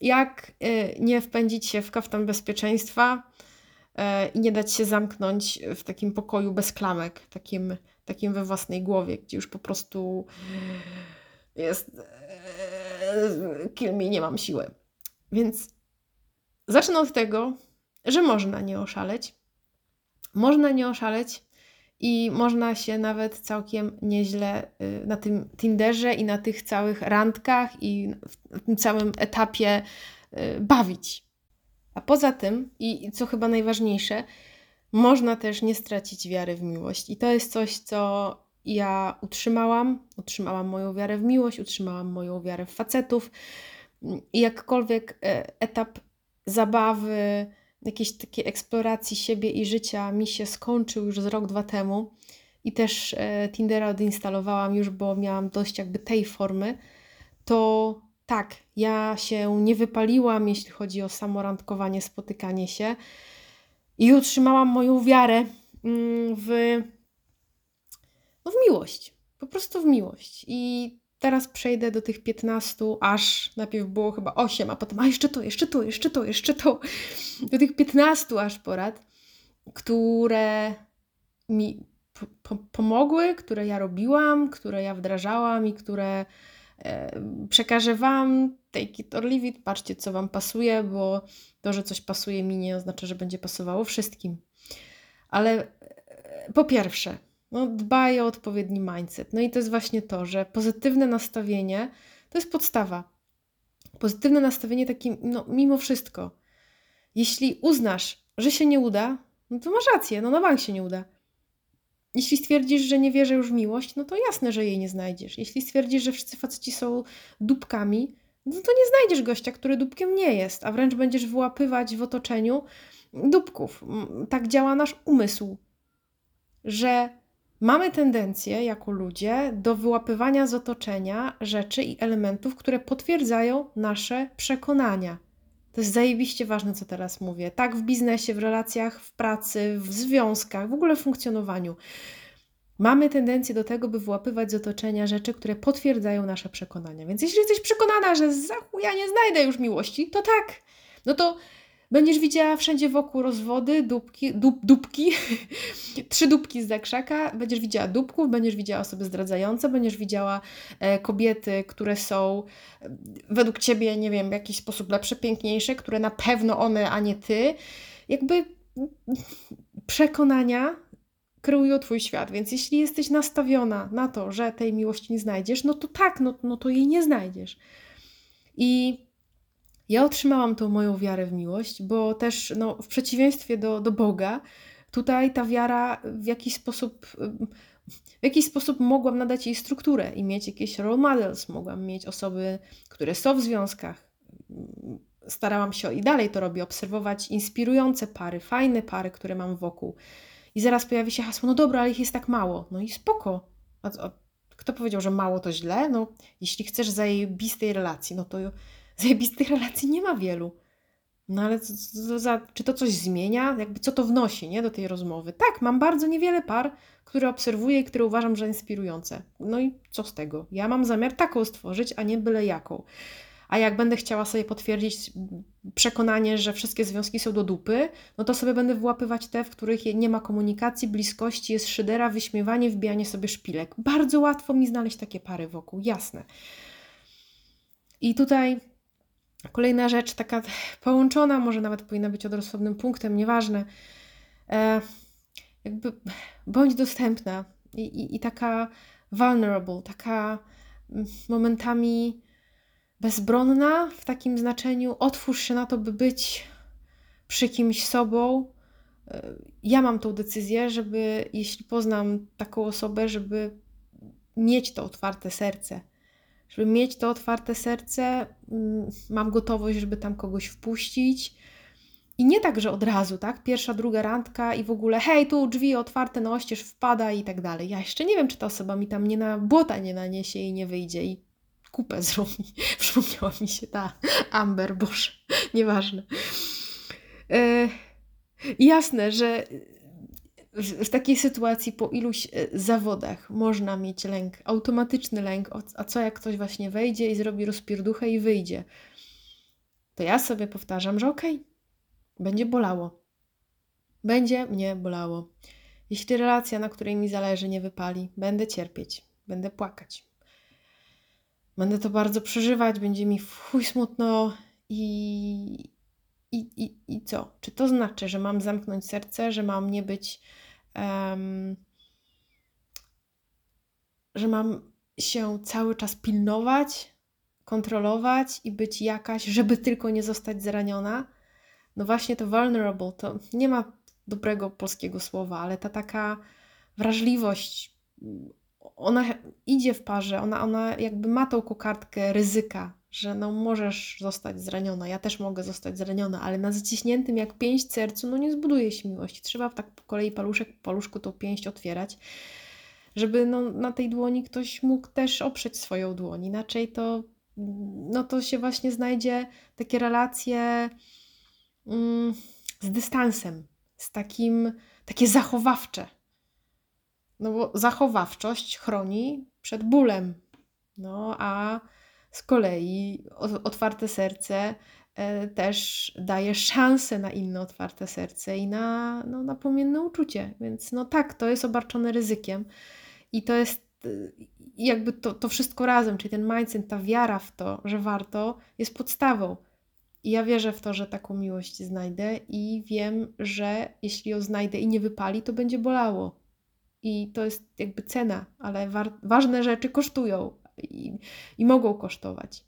Jak y, nie wpędzić się w kaftan bezpieczeństwa y, i nie dać się zamknąć w takim pokoju bez klamek, takim, takim we własnej głowie, gdzie już po prostu jest y, kill me, nie mam siły. Więc zacznę od tego, że można nie oszaleć. Można nie oszaleć i można się nawet całkiem nieźle y, na tym Tinderze i na tych całych randkach i w tym całym etapie y, bawić. A poza tym, i co chyba najważniejsze, można też nie stracić wiary w miłość. I to jest coś, co ja utrzymałam. Utrzymałam moją wiarę w miłość, utrzymałam moją wiarę w facetów. I jakkolwiek e, etap zabawy, jakiejś takiej eksploracji siebie i życia mi się skończył już z rok, dwa temu. I też e, Tindera odinstalowałam już, bo miałam dość jakby tej formy, to tak, ja się nie wypaliłam, jeśli chodzi o samorandkowanie, spotykanie się. I utrzymałam moją wiarę mm, w, no w miłość, po prostu w miłość. I Teraz przejdę do tych 15, aż najpierw było chyba 8, a potem, a jeszcze to, jeszcze to, jeszcze to, jeszcze to. Do tych 15 aż porad, które mi po pomogły, które ja robiłam, które ja wdrażałam i które e, przekażę Wam. Take it or leave it, patrzcie co Wam pasuje, bo to, że coś pasuje mi nie oznacza, że będzie pasowało wszystkim. Ale e, po pierwsze, no, dbaj o odpowiedni mindset. No i to jest właśnie to, że pozytywne nastawienie to jest podstawa. Pozytywne nastawienie takie, no mimo wszystko. Jeśli uznasz, że się nie uda, no to masz rację, no na bank się nie uda. Jeśli stwierdzisz, że nie wierzę już w miłość, no to jasne, że jej nie znajdziesz. Jeśli stwierdzisz, że wszyscy faceci są dupkami, no to nie znajdziesz gościa, który dupkiem nie jest, a wręcz będziesz wyłapywać w otoczeniu dupków. Tak działa nasz umysł, że Mamy tendencję jako ludzie do wyłapywania z otoczenia rzeczy i elementów, które potwierdzają nasze przekonania. To jest zajebiście ważne, co teraz mówię. Tak w biznesie, w relacjach, w pracy, w związkach, w ogóle w funkcjonowaniu. Mamy tendencję do tego, by wyłapywać z otoczenia rzeczy, które potwierdzają nasze przekonania. Więc jeśli jesteś przekonana, że za nie znajdę już miłości, to tak. No to Będziesz widziała wszędzie wokół rozwody, dupki, dup, dupki, trzy dupki z zakrzaka, będziesz widziała dupków, będziesz widziała osoby zdradzające, będziesz widziała e, kobiety, które są e, według Ciebie, nie wiem, w jakiś sposób lepsze, piękniejsze, które na pewno one, a nie Ty. Jakby przekonania kreują Twój świat, więc jeśli jesteś nastawiona na to, że tej miłości nie znajdziesz, no to tak, no, no to jej nie znajdziesz. I ja otrzymałam tą moją wiarę w miłość, bo też no, w przeciwieństwie do, do Boga, tutaj ta wiara w jakiś sposób w jakiś sposób mogłam nadać jej strukturę i mieć jakieś role models, mogłam mieć osoby, które są w związkach. Starałam się i dalej to robię, obserwować inspirujące pary, fajne pary, które mam wokół. I zaraz pojawi się hasło, no dobra, ale ich jest tak mało. No i spoko. A, a kto powiedział, że mało to źle? No, jeśli chcesz zajebistej relacji, no to zajebistych relacji nie ma wielu. No ale co, co, za, czy to coś zmienia? Jakby co to wnosi nie, do tej rozmowy? Tak, mam bardzo niewiele par, które obserwuję i które uważam, że inspirujące. No i co z tego? Ja mam zamiar taką stworzyć, a nie byle jaką. A jak będę chciała sobie potwierdzić przekonanie, że wszystkie związki są do dupy, no to sobie będę wyłapywać te, w których nie ma komunikacji, bliskości, jest szydera, wyśmiewanie, wbijanie sobie szpilek. Bardzo łatwo mi znaleźć takie pary wokół, jasne. I tutaj Kolejna rzecz, taka połączona, może nawet powinna być odrosłownym punktem, nieważne. E, jakby bądź dostępna i, i, i taka vulnerable, taka mm, momentami bezbronna w takim znaczeniu. Otwórz się na to, by być przy kimś sobą. E, ja mam tą decyzję, żeby jeśli poznam taką osobę, żeby mieć to otwarte serce żeby mieć to otwarte serce, mm, mam gotowość, żeby tam kogoś wpuścić. I nie tak, że od razu, tak? Pierwsza, druga randka i w ogóle, hej, tu drzwi otwarte, no oścież wpada i tak dalej. Ja jeszcze nie wiem, czy ta osoba mi tam nie na błota nie naniesie i nie wyjdzie i kupę zrobi. Przypomniała mi się ta Amber, boże, nieważne. Yy, Jasne, że w, w takiej sytuacji po iluś e, zawodach można mieć lęk, automatyczny lęk, a co jak ktoś właśnie wejdzie i zrobi rozpierduchę i wyjdzie. To ja sobie powtarzam, że okej, okay, będzie bolało. Będzie mnie bolało. Jeśli relacja, na której mi zależy, nie wypali, będę cierpieć, będę płakać. Będę to bardzo przeżywać, będzie mi chuj smutno i, i, i, i co? Czy to znaczy, że mam zamknąć serce, że mam nie być, um, że mam się cały czas pilnować, kontrolować i być jakaś, żeby tylko nie zostać zraniona? No właśnie to vulnerable, to nie ma dobrego polskiego słowa, ale ta taka wrażliwość, ona idzie w parze, ona, ona jakby ma tą kokardkę ryzyka, że no możesz zostać zraniona, ja też mogę zostać zraniona, ale na zaciśniętym jak pięść sercu, no nie zbuduje się miłości. Trzeba tak po kolei paluszek po paluszku tą pięść otwierać, żeby no, na tej dłoni ktoś mógł też oprzeć swoją dłoń. Inaczej to, no to się właśnie znajdzie takie relacje mm, z dystansem, z takim, takie zachowawcze. No bo zachowawczość chroni przed bólem. No a z kolei otwarte serce e, też daje szansę na inne otwarte serce i na, no, na płomienne uczucie. Więc no tak, to jest obarczone ryzykiem i to jest jakby to, to wszystko razem, czyli ten mindset, ta wiara w to, że warto, jest podstawą. I ja wierzę w to, że taką miłość znajdę i wiem, że jeśli ją znajdę i nie wypali, to będzie bolało. I to jest jakby cena, ale ważne rzeczy kosztują i, i mogą kosztować.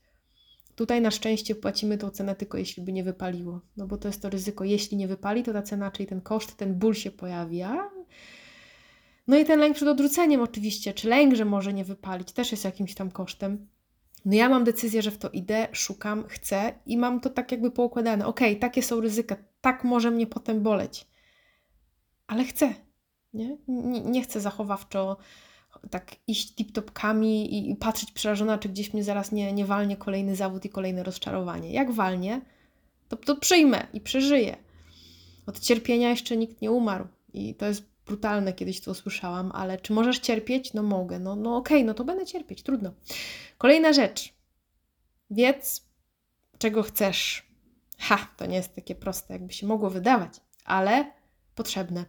Tutaj na szczęście płacimy tą cenę tylko jeśli by nie wypaliło, no bo to jest to ryzyko. Jeśli nie wypali, to ta cena, czyli ten koszt, ten ból się pojawia. No i ten lęk przed odrzuceniem oczywiście, czy lęk, że może nie wypalić, też jest jakimś tam kosztem. No ja mam decyzję, że w to idę, szukam, chcę i mam to tak jakby poukładane. Okej, okay, takie są ryzyka, tak może mnie potem boleć, ale chcę, nie? Nie, nie chcę zachowawczo tak iść tip-topkami i, i patrzeć przerażona, czy gdzieś mnie zaraz nie, nie walnie kolejny zawód i kolejne rozczarowanie. Jak walnie, to, to przyjmę i przeżyję. Od cierpienia jeszcze nikt nie umarł i to jest brutalne, kiedyś to usłyszałam, ale czy możesz cierpieć? No mogę. No, no okej, okay, no to będę cierpieć, trudno. Kolejna rzecz. Wiedz, czego chcesz. Ha, to nie jest takie proste, jakby się mogło wydawać, ale potrzebne.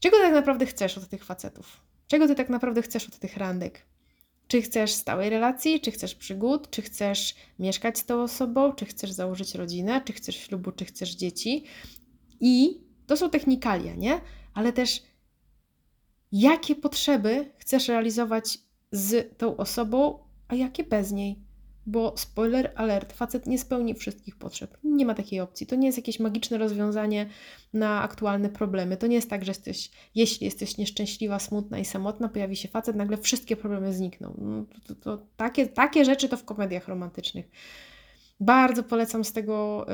Czego tak naprawdę chcesz od tych facetów? Czego ty tak naprawdę chcesz od tych randek? Czy chcesz stałej relacji, czy chcesz przygód, czy chcesz mieszkać z tą osobą, czy chcesz założyć rodzinę, czy chcesz ślubu, czy chcesz dzieci. I to są technikalia, nie? Ale też jakie potrzeby chcesz realizować z tą osobą, a jakie bez niej. Bo spoiler alert, facet nie spełni wszystkich potrzeb. Nie ma takiej opcji. To nie jest jakieś magiczne rozwiązanie na aktualne problemy. To nie jest tak, że jesteś, jeśli jesteś nieszczęśliwa, smutna i samotna, pojawi się facet, nagle wszystkie problemy znikną. No, to, to, to, takie, takie rzeczy to w komediach romantycznych. Bardzo polecam z tego,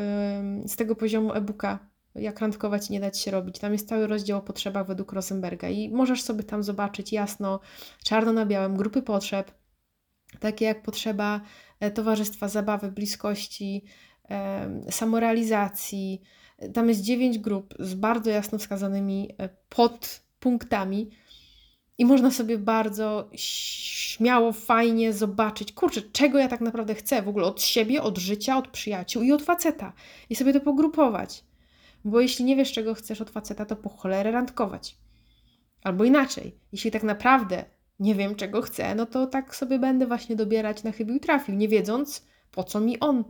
z tego poziomu e-booka jak randkować i nie dać się robić. Tam jest cały rozdział o potrzebach według Rosenberga i możesz sobie tam zobaczyć jasno, czarno na białym, grupy potrzeb, takie jak potrzeba towarzystwa, zabawy, bliskości, samorealizacji. Tam jest dziewięć grup z bardzo jasno wskazanymi e, podpunktami i można sobie bardzo śmiało, fajnie zobaczyć, kurczę, czego ja tak naprawdę chcę w ogóle od siebie, od życia, od przyjaciół i od faceta i sobie to pogrupować. Bo jeśli nie wiesz, czego chcesz od faceta, to po cholerę randkować. Albo inaczej, jeśli tak naprawdę nie wiem, czego chcę, no to tak sobie będę właśnie dobierać na chybił trafił, nie wiedząc, po co mi on.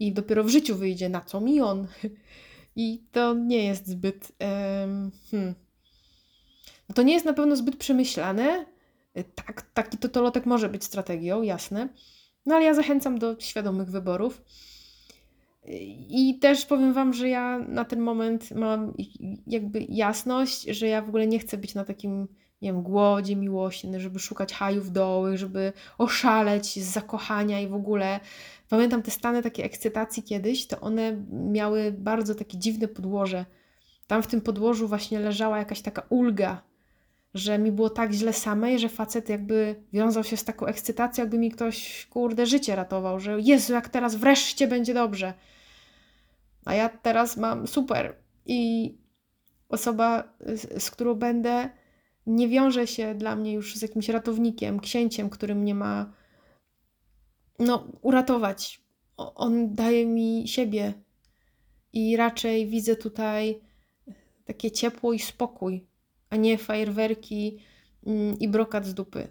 I dopiero w życiu wyjdzie, na co mi on. I to nie jest zbyt. Hmm. To nie jest na pewno zbyt przemyślane. Tak, taki totolotek może być strategią, jasne. No ale ja zachęcam do świadomych wyborów. I też powiem Wam, że ja na ten moment mam jakby jasność, że ja w ogóle nie chcę być na takim nie wiem, głodzie miłości, żeby szukać hajów dołych, żeby oszaleć z zakochania i w ogóle. Pamiętam te stany takiej ekscytacji kiedyś, to one miały bardzo takie dziwne podłoże. Tam w tym podłożu właśnie leżała jakaś taka ulga, że mi było tak źle samej, że facet jakby wiązał się z taką ekscytacją, jakby mi ktoś, kurde, życie ratował, że Jezu, jak teraz wreszcie będzie dobrze. A ja teraz mam super I osoba, z którą będę, nie wiąże się dla mnie już z jakimś ratownikiem, księciem, który mnie ma no, uratować. On daje mi siebie i raczej widzę tutaj takie ciepło i spokój, a nie fajerwerki mm, i brokat z dupy.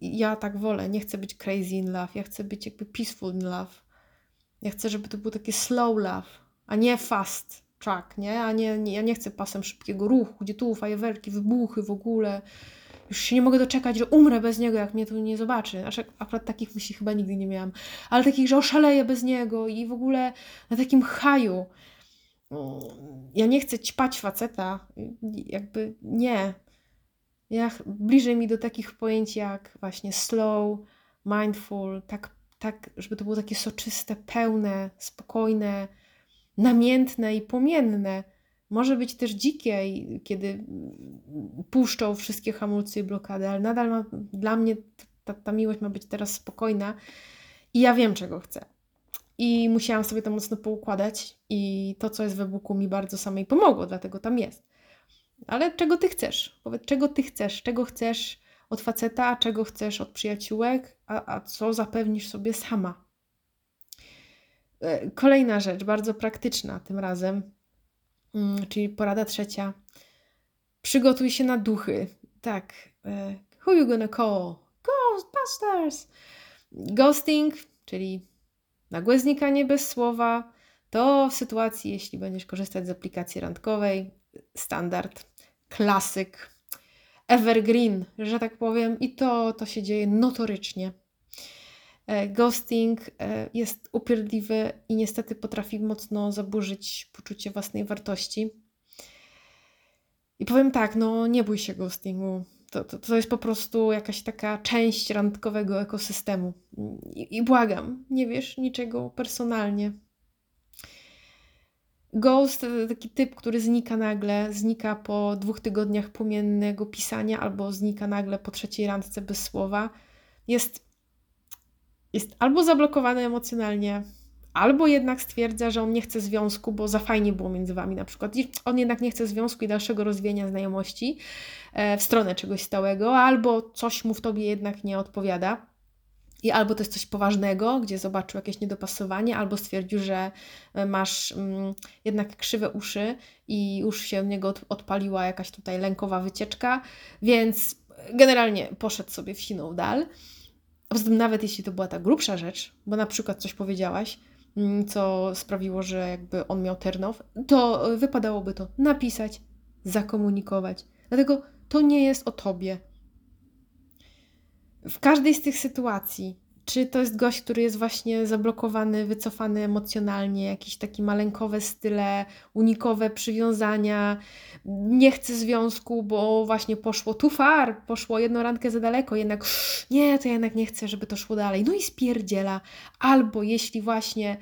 Ja tak wolę. Nie chcę być crazy in love. Ja chcę być jakby peaceful in love. Ja chcę, żeby to był taki slow love, a nie fast track, nie? A nie, nie, ja nie chcę pasem szybkiego ruchu, gdzie tu fajerwerki, wybuchy w ogóle. Już się nie mogę doczekać, że umrę bez niego, jak mnie tu nie zobaczy. Znaczy, akurat takich myśli chyba nigdy nie miałam. Ale takich, że oszaleję bez niego i w ogóle na takim haju. Ja nie chcę ćpać faceta. Jakby nie. Ja, bliżej mi do takich pojęć jak właśnie slow, mindful, tak, tak, żeby to było takie soczyste, pełne, spokojne, namiętne i płomienne. Może być też dzikie, kiedy puszczą wszystkie hamulce i blokady, ale nadal ma, dla mnie ta, ta miłość ma być teraz spokojna i ja wiem, czego chcę. I musiałam sobie to mocno poukładać, i to, co jest w e-booku, mi bardzo samej pomogło, dlatego tam jest. Ale czego ty chcesz? Powiedz, czego ty chcesz? Czego chcesz od faceta, a czego chcesz od przyjaciółek, a, a co zapewnisz sobie sama? E, kolejna rzecz, bardzo praktyczna tym razem, mm, czyli porada trzecia. Przygotuj się na duchy. Tak. E, who you gonna call? Ghostbusters! Ghosting, czyli nagłe znikanie bez słowa, to w sytuacji, jeśli będziesz korzystać z aplikacji randkowej, standard, klasyk, evergreen, że tak powiem, i to, to się dzieje notorycznie. E, ghosting e, jest upierdliwy i niestety potrafi mocno zaburzyć poczucie własnej wartości. I powiem tak, no nie bój się ghostingu. To, to, to jest po prostu jakaś taka część randkowego ekosystemu. I, I błagam, nie wiesz niczego personalnie. Ghost to taki typ, który znika nagle, znika po dwóch tygodniach płomiennego pisania albo znika nagle po trzeciej randce bez słowa. Jest jest albo zablokowany emocjonalnie, albo jednak stwierdza, że on nie chce związku, bo za fajnie było między wami na przykład. I on jednak nie chce związku i dalszego rozwijania znajomości e, w stronę czegoś stałego, albo coś mu w tobie jednak nie odpowiada. I albo to jest coś poważnego, gdzie zobaczył jakieś niedopasowanie, albo stwierdził, że e, masz mm, jednak krzywe uszy i już się od niego odpaliła jakaś tutaj lękowa wycieczka, więc generalnie poszedł sobie w siną dal. A poza tym, nawet jeśli to była ta grubsza rzecz, bo na przykład coś powiedziałaś, mm, co sprawiło, że jakby on miał ternow, to wypadałoby to napisać, zakomunikować. Dlatego to nie jest o tobie. W każdej z tych sytuacji czy to jest gość, który jest właśnie zablokowany, wycofany emocjonalnie, jakieś takie maleńkowe style, unikowe przywiązania, nie chce związku, bo właśnie poszło too far, poszło jedną randkę za daleko, jednak nie, to ja jednak nie chcę, żeby to szło dalej. No i spierdziela. Albo jeśli właśnie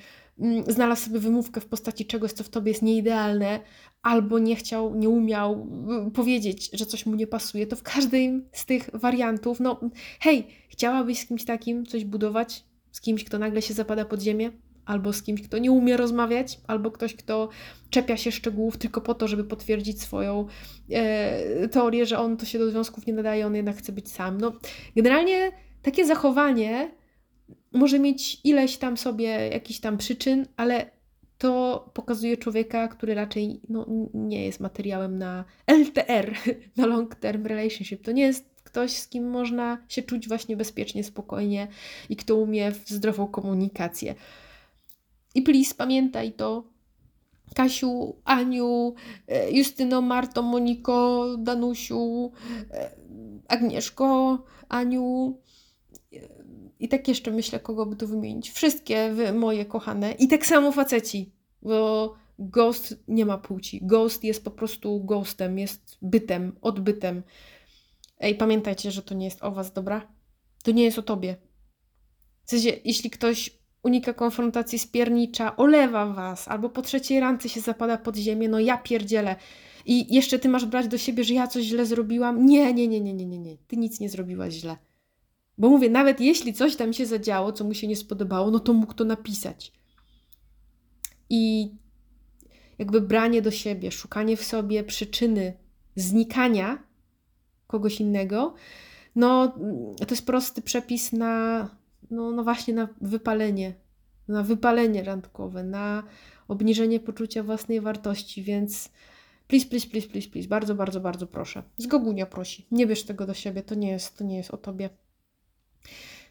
znalazł sobie wymówkę w postaci czegoś, co w tobie jest nieidealne, albo nie chciał, nie umiał y, powiedzieć, że coś mu nie pasuje, to w każdym z tych wariantów, no hej, chciałabyś z kimś takim coś budować? Z kimś, kto nagle się zapada pod ziemię? Albo z kimś, kto nie umie rozmawiać? Albo ktoś, kto czepia się szczegółów tylko po to, żeby potwierdzić swoją e, teorię, że on to się do związków nie nadaje, on jednak chce być sam. No, generalnie takie zachowanie może mieć ileś tam sobie jakichś tam przyczyn, ale to pokazuje człowieka, który raczej no, nie jest materiałem na LTR, na long term relationship. To nie jest ktoś, z kim można się czuć właśnie bezpiecznie, spokojnie i kto umie w zdrową komunikację. I please, pamiętaj to, Kasiu, Aniu, Justyno, Marto, Moniko, Danusiu, Agnieszko, Aniu, i tak jeszcze myślę, kogo by tu wymienić. Wszystkie wy, moje kochane. I tak samo faceci, bo ghost nie ma płci. Ghost jest po prostu ghostem, jest bytem, odbytem. Ej, pamiętajcie, że to nie jest o was, dobra? To nie jest o tobie. W sensie, jeśli ktoś unika konfrontacji spiernicza, olewa was, albo po trzeciej randce się zapada pod ziemię, no ja pierdzielę. I jeszcze ty masz brać do siebie, że ja coś źle zrobiłam? Nie, nie, nie, nie, nie, nie, nie. Ty nic nie zrobiłaś źle. Bo mówię, nawet jeśli coś tam się zadziało, co mu się nie spodobało, no to mógł to napisać. I jakby branie do siebie, szukanie w sobie przyczyny znikania kogoś innego, no to jest prosty przepis na, no, no właśnie na wypalenie, na wypalenie randkowe, na obniżenie poczucia własnej wartości, więc please, please, please, please, please, bardzo, bardzo, bardzo proszę. Z Gogunia prosi, nie bierz tego do siebie, to nie jest, to nie jest o tobie.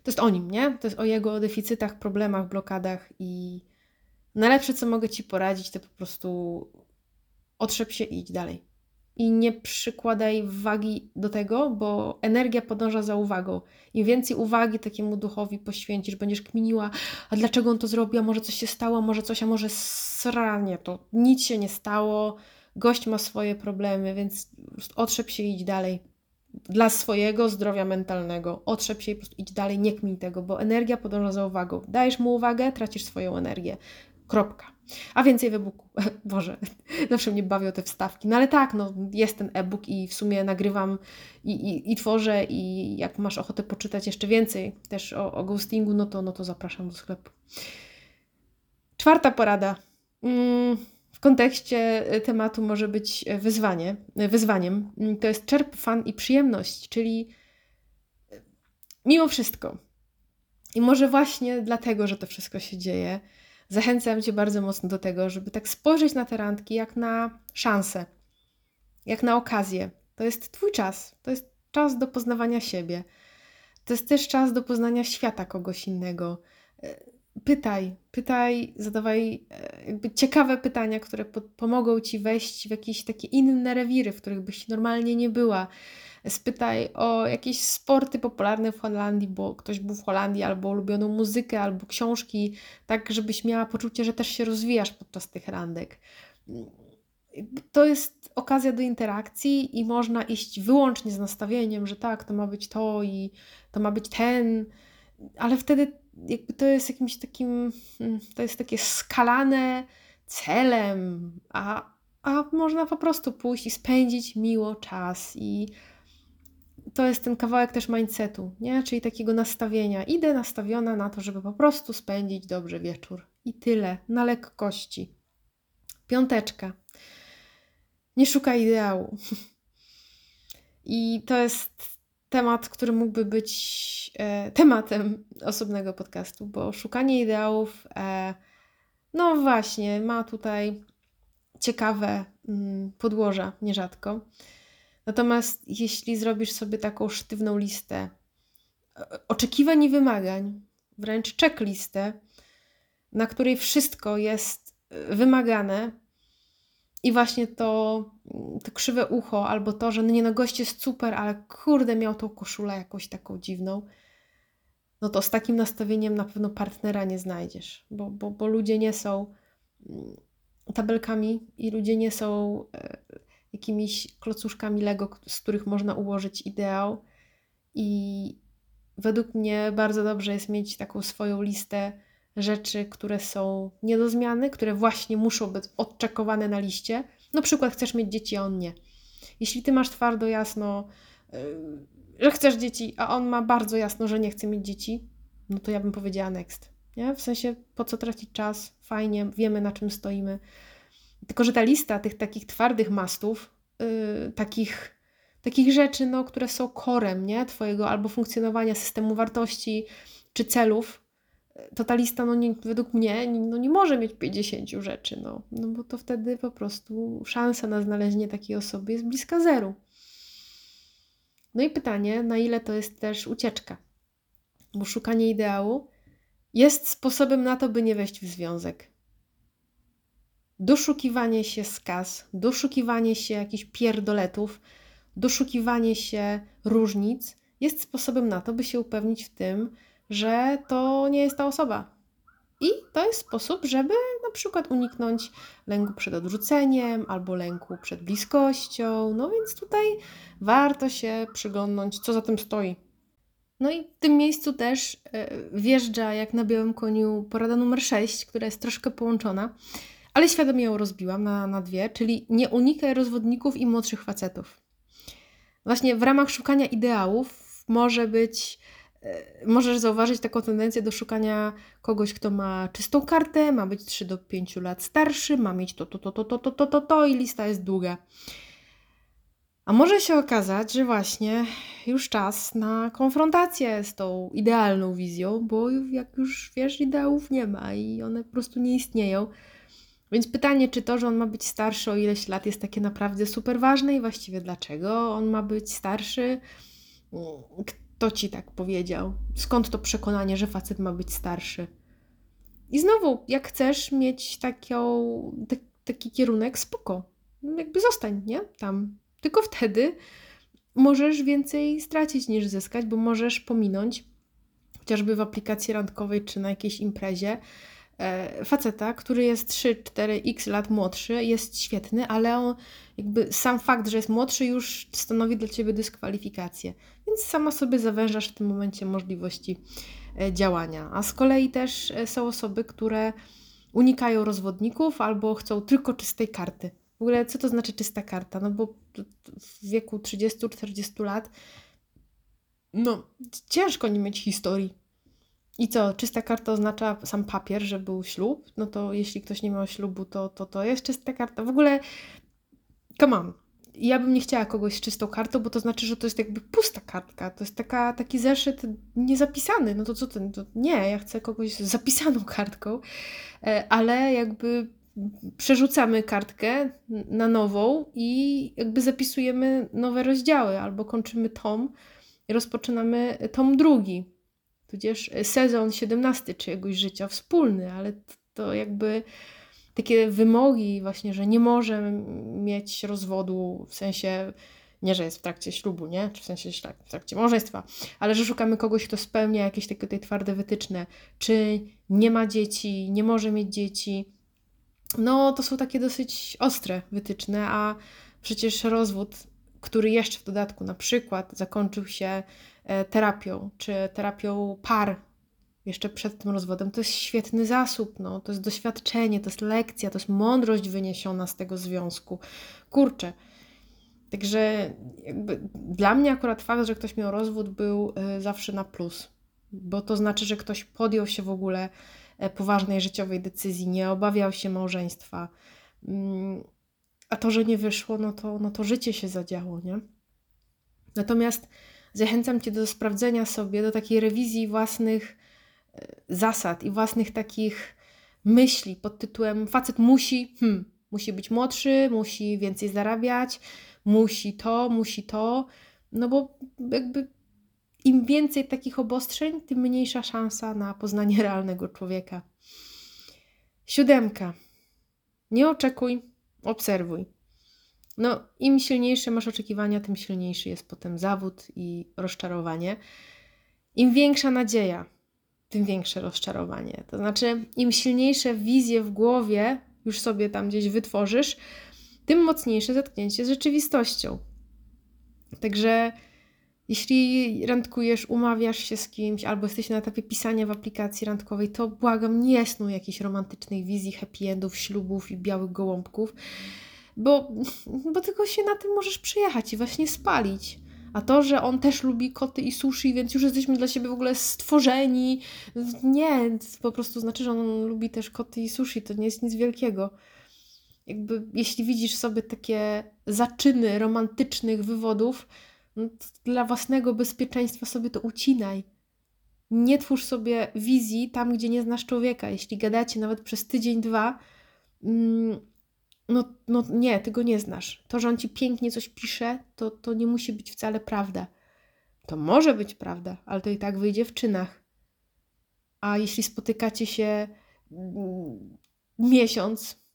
To jest o nim, nie? To jest o jego deficytach, problemach, blokadach i najlepsze, co mogę Ci poradzić, to po prostu otrzep się i idź dalej. I nie przykładaj wagi do tego, bo energia podąża za uwagą. Im więcej uwagi takiemu duchowi poświęcisz, będziesz kminiła, a dlaczego on to zrobił, a może coś się stało, a może coś, a może sranie, to nic się nie stało, gość ma swoje problemy, więc otrzep się i idź dalej dla swojego zdrowia mentalnego. Otrzep się i po prostu idź dalej, nie kmin tego, bo energia podąża za uwagą. Dajesz mu uwagę, tracisz swoją energię. Kropka. A więcej w e-booku. Boże, zawsze mnie bawią te wstawki. No ale tak, no, jest ten e-book i w sumie nagrywam i, i, i tworzę i jak masz ochotę poczytać jeszcze więcej też o, o ghostingu, no to, no to zapraszam do sklepu. Czwarta porada. Mm w kontekście y, tematu może być y, wyzwanie, y, wyzwaniem. Mm, to jest czerp fan i przyjemność, czyli mimo wszystko. I może właśnie dlatego, że to wszystko się dzieje, zachęcam Cię bardzo mocno do tego, żeby tak spojrzeć na te randki jak na szansę, jak na okazję. To jest Twój czas, to jest czas do poznawania siebie. To jest też czas do poznania świata kogoś innego pytaj, pytaj, zadawaj e, jakby ciekawe pytania, które po pomogą ci wejść w jakieś takie inne rewiry, w których byś normalnie nie była. Spytaj o jakieś sporty popularne w Holandii, bo ktoś był w Holandii, albo ulubioną muzykę, albo książki, tak żebyś miała poczucie, że też się rozwijasz podczas tych randek. To jest okazja do interakcji i można iść wyłącznie z nastawieniem, że tak, to ma być to i to ma być ten, ale wtedy jakby to jest jakimś takim, mm, to jest takie skalane celem, a, a można po prostu pójść i spędzić miło czas i to jest ten kawałek też mindsetu, nie? Czyli takiego nastawienia. Idę nastawiona na to, żeby po prostu spędzić dobrze wieczór. I tyle, na lekkości. Piąteczka. Nie szukaj ideału. I to jest temat, który mógłby być e, tematem osobnego podcastu, bo szukanie ideałów, e, no właśnie, ma tutaj ciekawe mm, podłoża nierzadko. Natomiast jeśli zrobisz sobie taką sztywną listę oczekiwań i wymagań, wręcz checklistę, na której wszystko jest e, wymagane, i właśnie to, to krzywe ucho, albo to, że no nie no, gość jest super, ale kurde, miał tą koszulę jakąś taką dziwną, no to z takim nastawieniem na pewno partnera nie znajdziesz, bo, bo, bo ludzie nie są mm, tabelkami i ludzie nie są e, jakimiś klocuszkami Lego, z których można ułożyć ideał. I według mnie bardzo dobrze jest mieć taką swoją listę rzeczy, które są nie do zmiany, które właśnie muszą być odczekowane na liście. Na przykład chcesz mieć dzieci, a on nie. Jeśli ty masz twardo jasno, yy, że chcesz dzieci, a on ma bardzo jasno, że nie chce mieć dzieci, no to ja bym powiedziała next. Nie? W sensie, po co tracić czas? Fajnie, wiemy na czym stoimy. Tylko, że ta lista tych takich twardych mastów, yy, takich, takich rzeczy, no, które są korem nie? Twojego albo funkcjonowania systemu wartości czy celów, to ta lista, no nie, według mnie, no nie może mieć 50 rzeczy, no, no bo to wtedy po prostu szansa na znalezienie takiej osoby jest bliska zeru. No i pytanie, na ile to jest też ucieczka? Bo szukanie ideału jest sposobem na to, by nie wejść w związek. Doszukiwanie się skaz, doszukiwanie się jakichś pierdoletów, doszukiwanie się różnic jest sposobem na to, by się upewnić w tym, że to nie jest ta osoba. I to jest sposób, żeby na przykład uniknąć lęku przed odrzuceniem albo lęku przed bliskością. No więc tutaj warto się przyglądnąć, co za tym stoi. No i w tym miejscu też e, wjeżdża jak na białym koniu porada numer 6, która jest troszkę połączona, ale świadomie ją rozbiłam na, na dwie, czyli nie unikaj rozwodników i młodszych facetów. Właśnie w ramach szukania ideałów może być możesz zauważyć taką tendencję do szukania kogoś, kto ma czystą kartę, ma być 3 do 5 lat starszy, ma mieć to, to, to, to, to, to, to, to, to i lista jest długa. A może się okazać, że właśnie już czas na konfrontację z tą idealną wizją, bo jak już wiesz, ideałów nie ma i one po prostu nie istnieją. Więc pytanie, czy to, że on ma być starszy o ileś lat, jest takie naprawdę super ważne i właściwie dlaczego on ma być starszy? Kto ci tak powiedział? Skąd to przekonanie, że facet ma być starszy? I znowu, jak chcesz mieć taką, taki kierunek, spoko. Jakby zostań, nie? Tam. Tylko wtedy możesz więcej stracić niż zyskać, bo możesz pominąć, chociażby w aplikacji randkowej czy na jakiejś imprezie, faceta, który jest 3-4x lat młodszy, jest świetny, ale on jakby sam fakt, że jest młodszy już stanowi dla ciebie dyskwalifikację. Więc sama sobie zawężasz w tym momencie możliwości e, działania. A z kolei też e, są osoby, które unikają rozwodników albo chcą tylko czystej karty. W ogóle co to znaczy czysta karta? No bo w wieku 30-40 lat no ciężko nie mieć historii i co, czysta karta oznacza sam papier, że był ślub? No to jeśli ktoś nie miał ślubu, to to, to jest czysta karta. W ogóle, come on. Ja bym nie chciała kogoś z czystą kartą, bo to znaczy, że to jest jakby pusta kartka. To jest taka, taki zeszyt niezapisany. No to co ten? To nie, ja chcę kogoś z zapisaną kartką, e, ale jakby przerzucamy kartkę na nową i jakby zapisujemy nowe rozdziały albo kończymy tom i rozpoczynamy tom drugi tudzież sezon 17 czyjegoś życia wspólny, ale to jakby takie wymogi właśnie, że nie może mieć rozwodu w sensie nie, że jest w trakcie ślubu, nie? Czy w sensie tak, w trakcie małżeństwa, ale że szukamy kogoś, kto spełnia jakieś takie tutaj twarde wytyczne, czy nie ma dzieci, nie może mieć dzieci. No, to są takie dosyć ostre wytyczne, a przecież rozwód, który jeszcze w dodatku na przykład zakończył się E, terapią, czy terapią par jeszcze przed tym rozwodem, to jest świetny zasób, no, to jest doświadczenie, to jest lekcja, to jest mądrość wyniesiona z tego związku. Kurczę. Także dla mnie akurat fakt, że ktoś miał rozwód był e, zawsze na plus, bo to znaczy, że ktoś podjął się w ogóle e, poważnej życiowej decyzji, nie obawiał się małżeństwa. Mm, a to, że nie wyszło, no to, no to życie się zadziało, nie? Natomiast zachęcam Cię do sprawdzenia sobie, do takiej rewizji własnych e, zasad i własnych takich myśli pod tytułem facet musi, hmm, musi być młodszy, musi więcej zarabiać, musi to, musi to, no bo jakby im więcej takich obostrzeń, tym mniejsza szansa na poznanie realnego człowieka. Siódemka. Nie oczekuj, obserwuj. No, im silniejsze masz oczekiwania, tym silniejszy jest potem zawód i rozczarowanie. Im większa nadzieja, tym większe rozczarowanie. To znaczy, im silniejsze wizje w głowie już sobie tam gdzieś wytworzysz, tym mocniejsze zetknięcie z rzeczywistością. Także jeśli randkujesz, umawiasz się z kimś, albo jesteś na etapie pisania w aplikacji randkowej, to błagam, nie snuj jakiejś romantycznej wizji happy endów, ślubów i białych gołąbków bo, bo tylko się na tym możesz przyjechać i właśnie spalić. A to, że on też lubi koty i sushi, więc już jesteśmy dla siebie w ogóle stworzeni. Nie, po prostu znaczy, że on lubi też koty i sushi. To nie jest nic wielkiego. Jakby, jeśli widzisz sobie takie zaczyny romantycznych wywodów, no dla własnego bezpieczeństwa sobie to ucinaj. Nie twórz sobie wizji tam, gdzie nie znasz człowieka. Jeśli gadacie nawet przez tydzień, dwa, mm, no, no nie, ty go nie znasz. To, że on ci pięknie coś pisze, to, to nie musi być wcale prawda. To może być prawda, ale to i tak wyjdzie w czynach. A jeśli spotykacie się mm, miesiąc,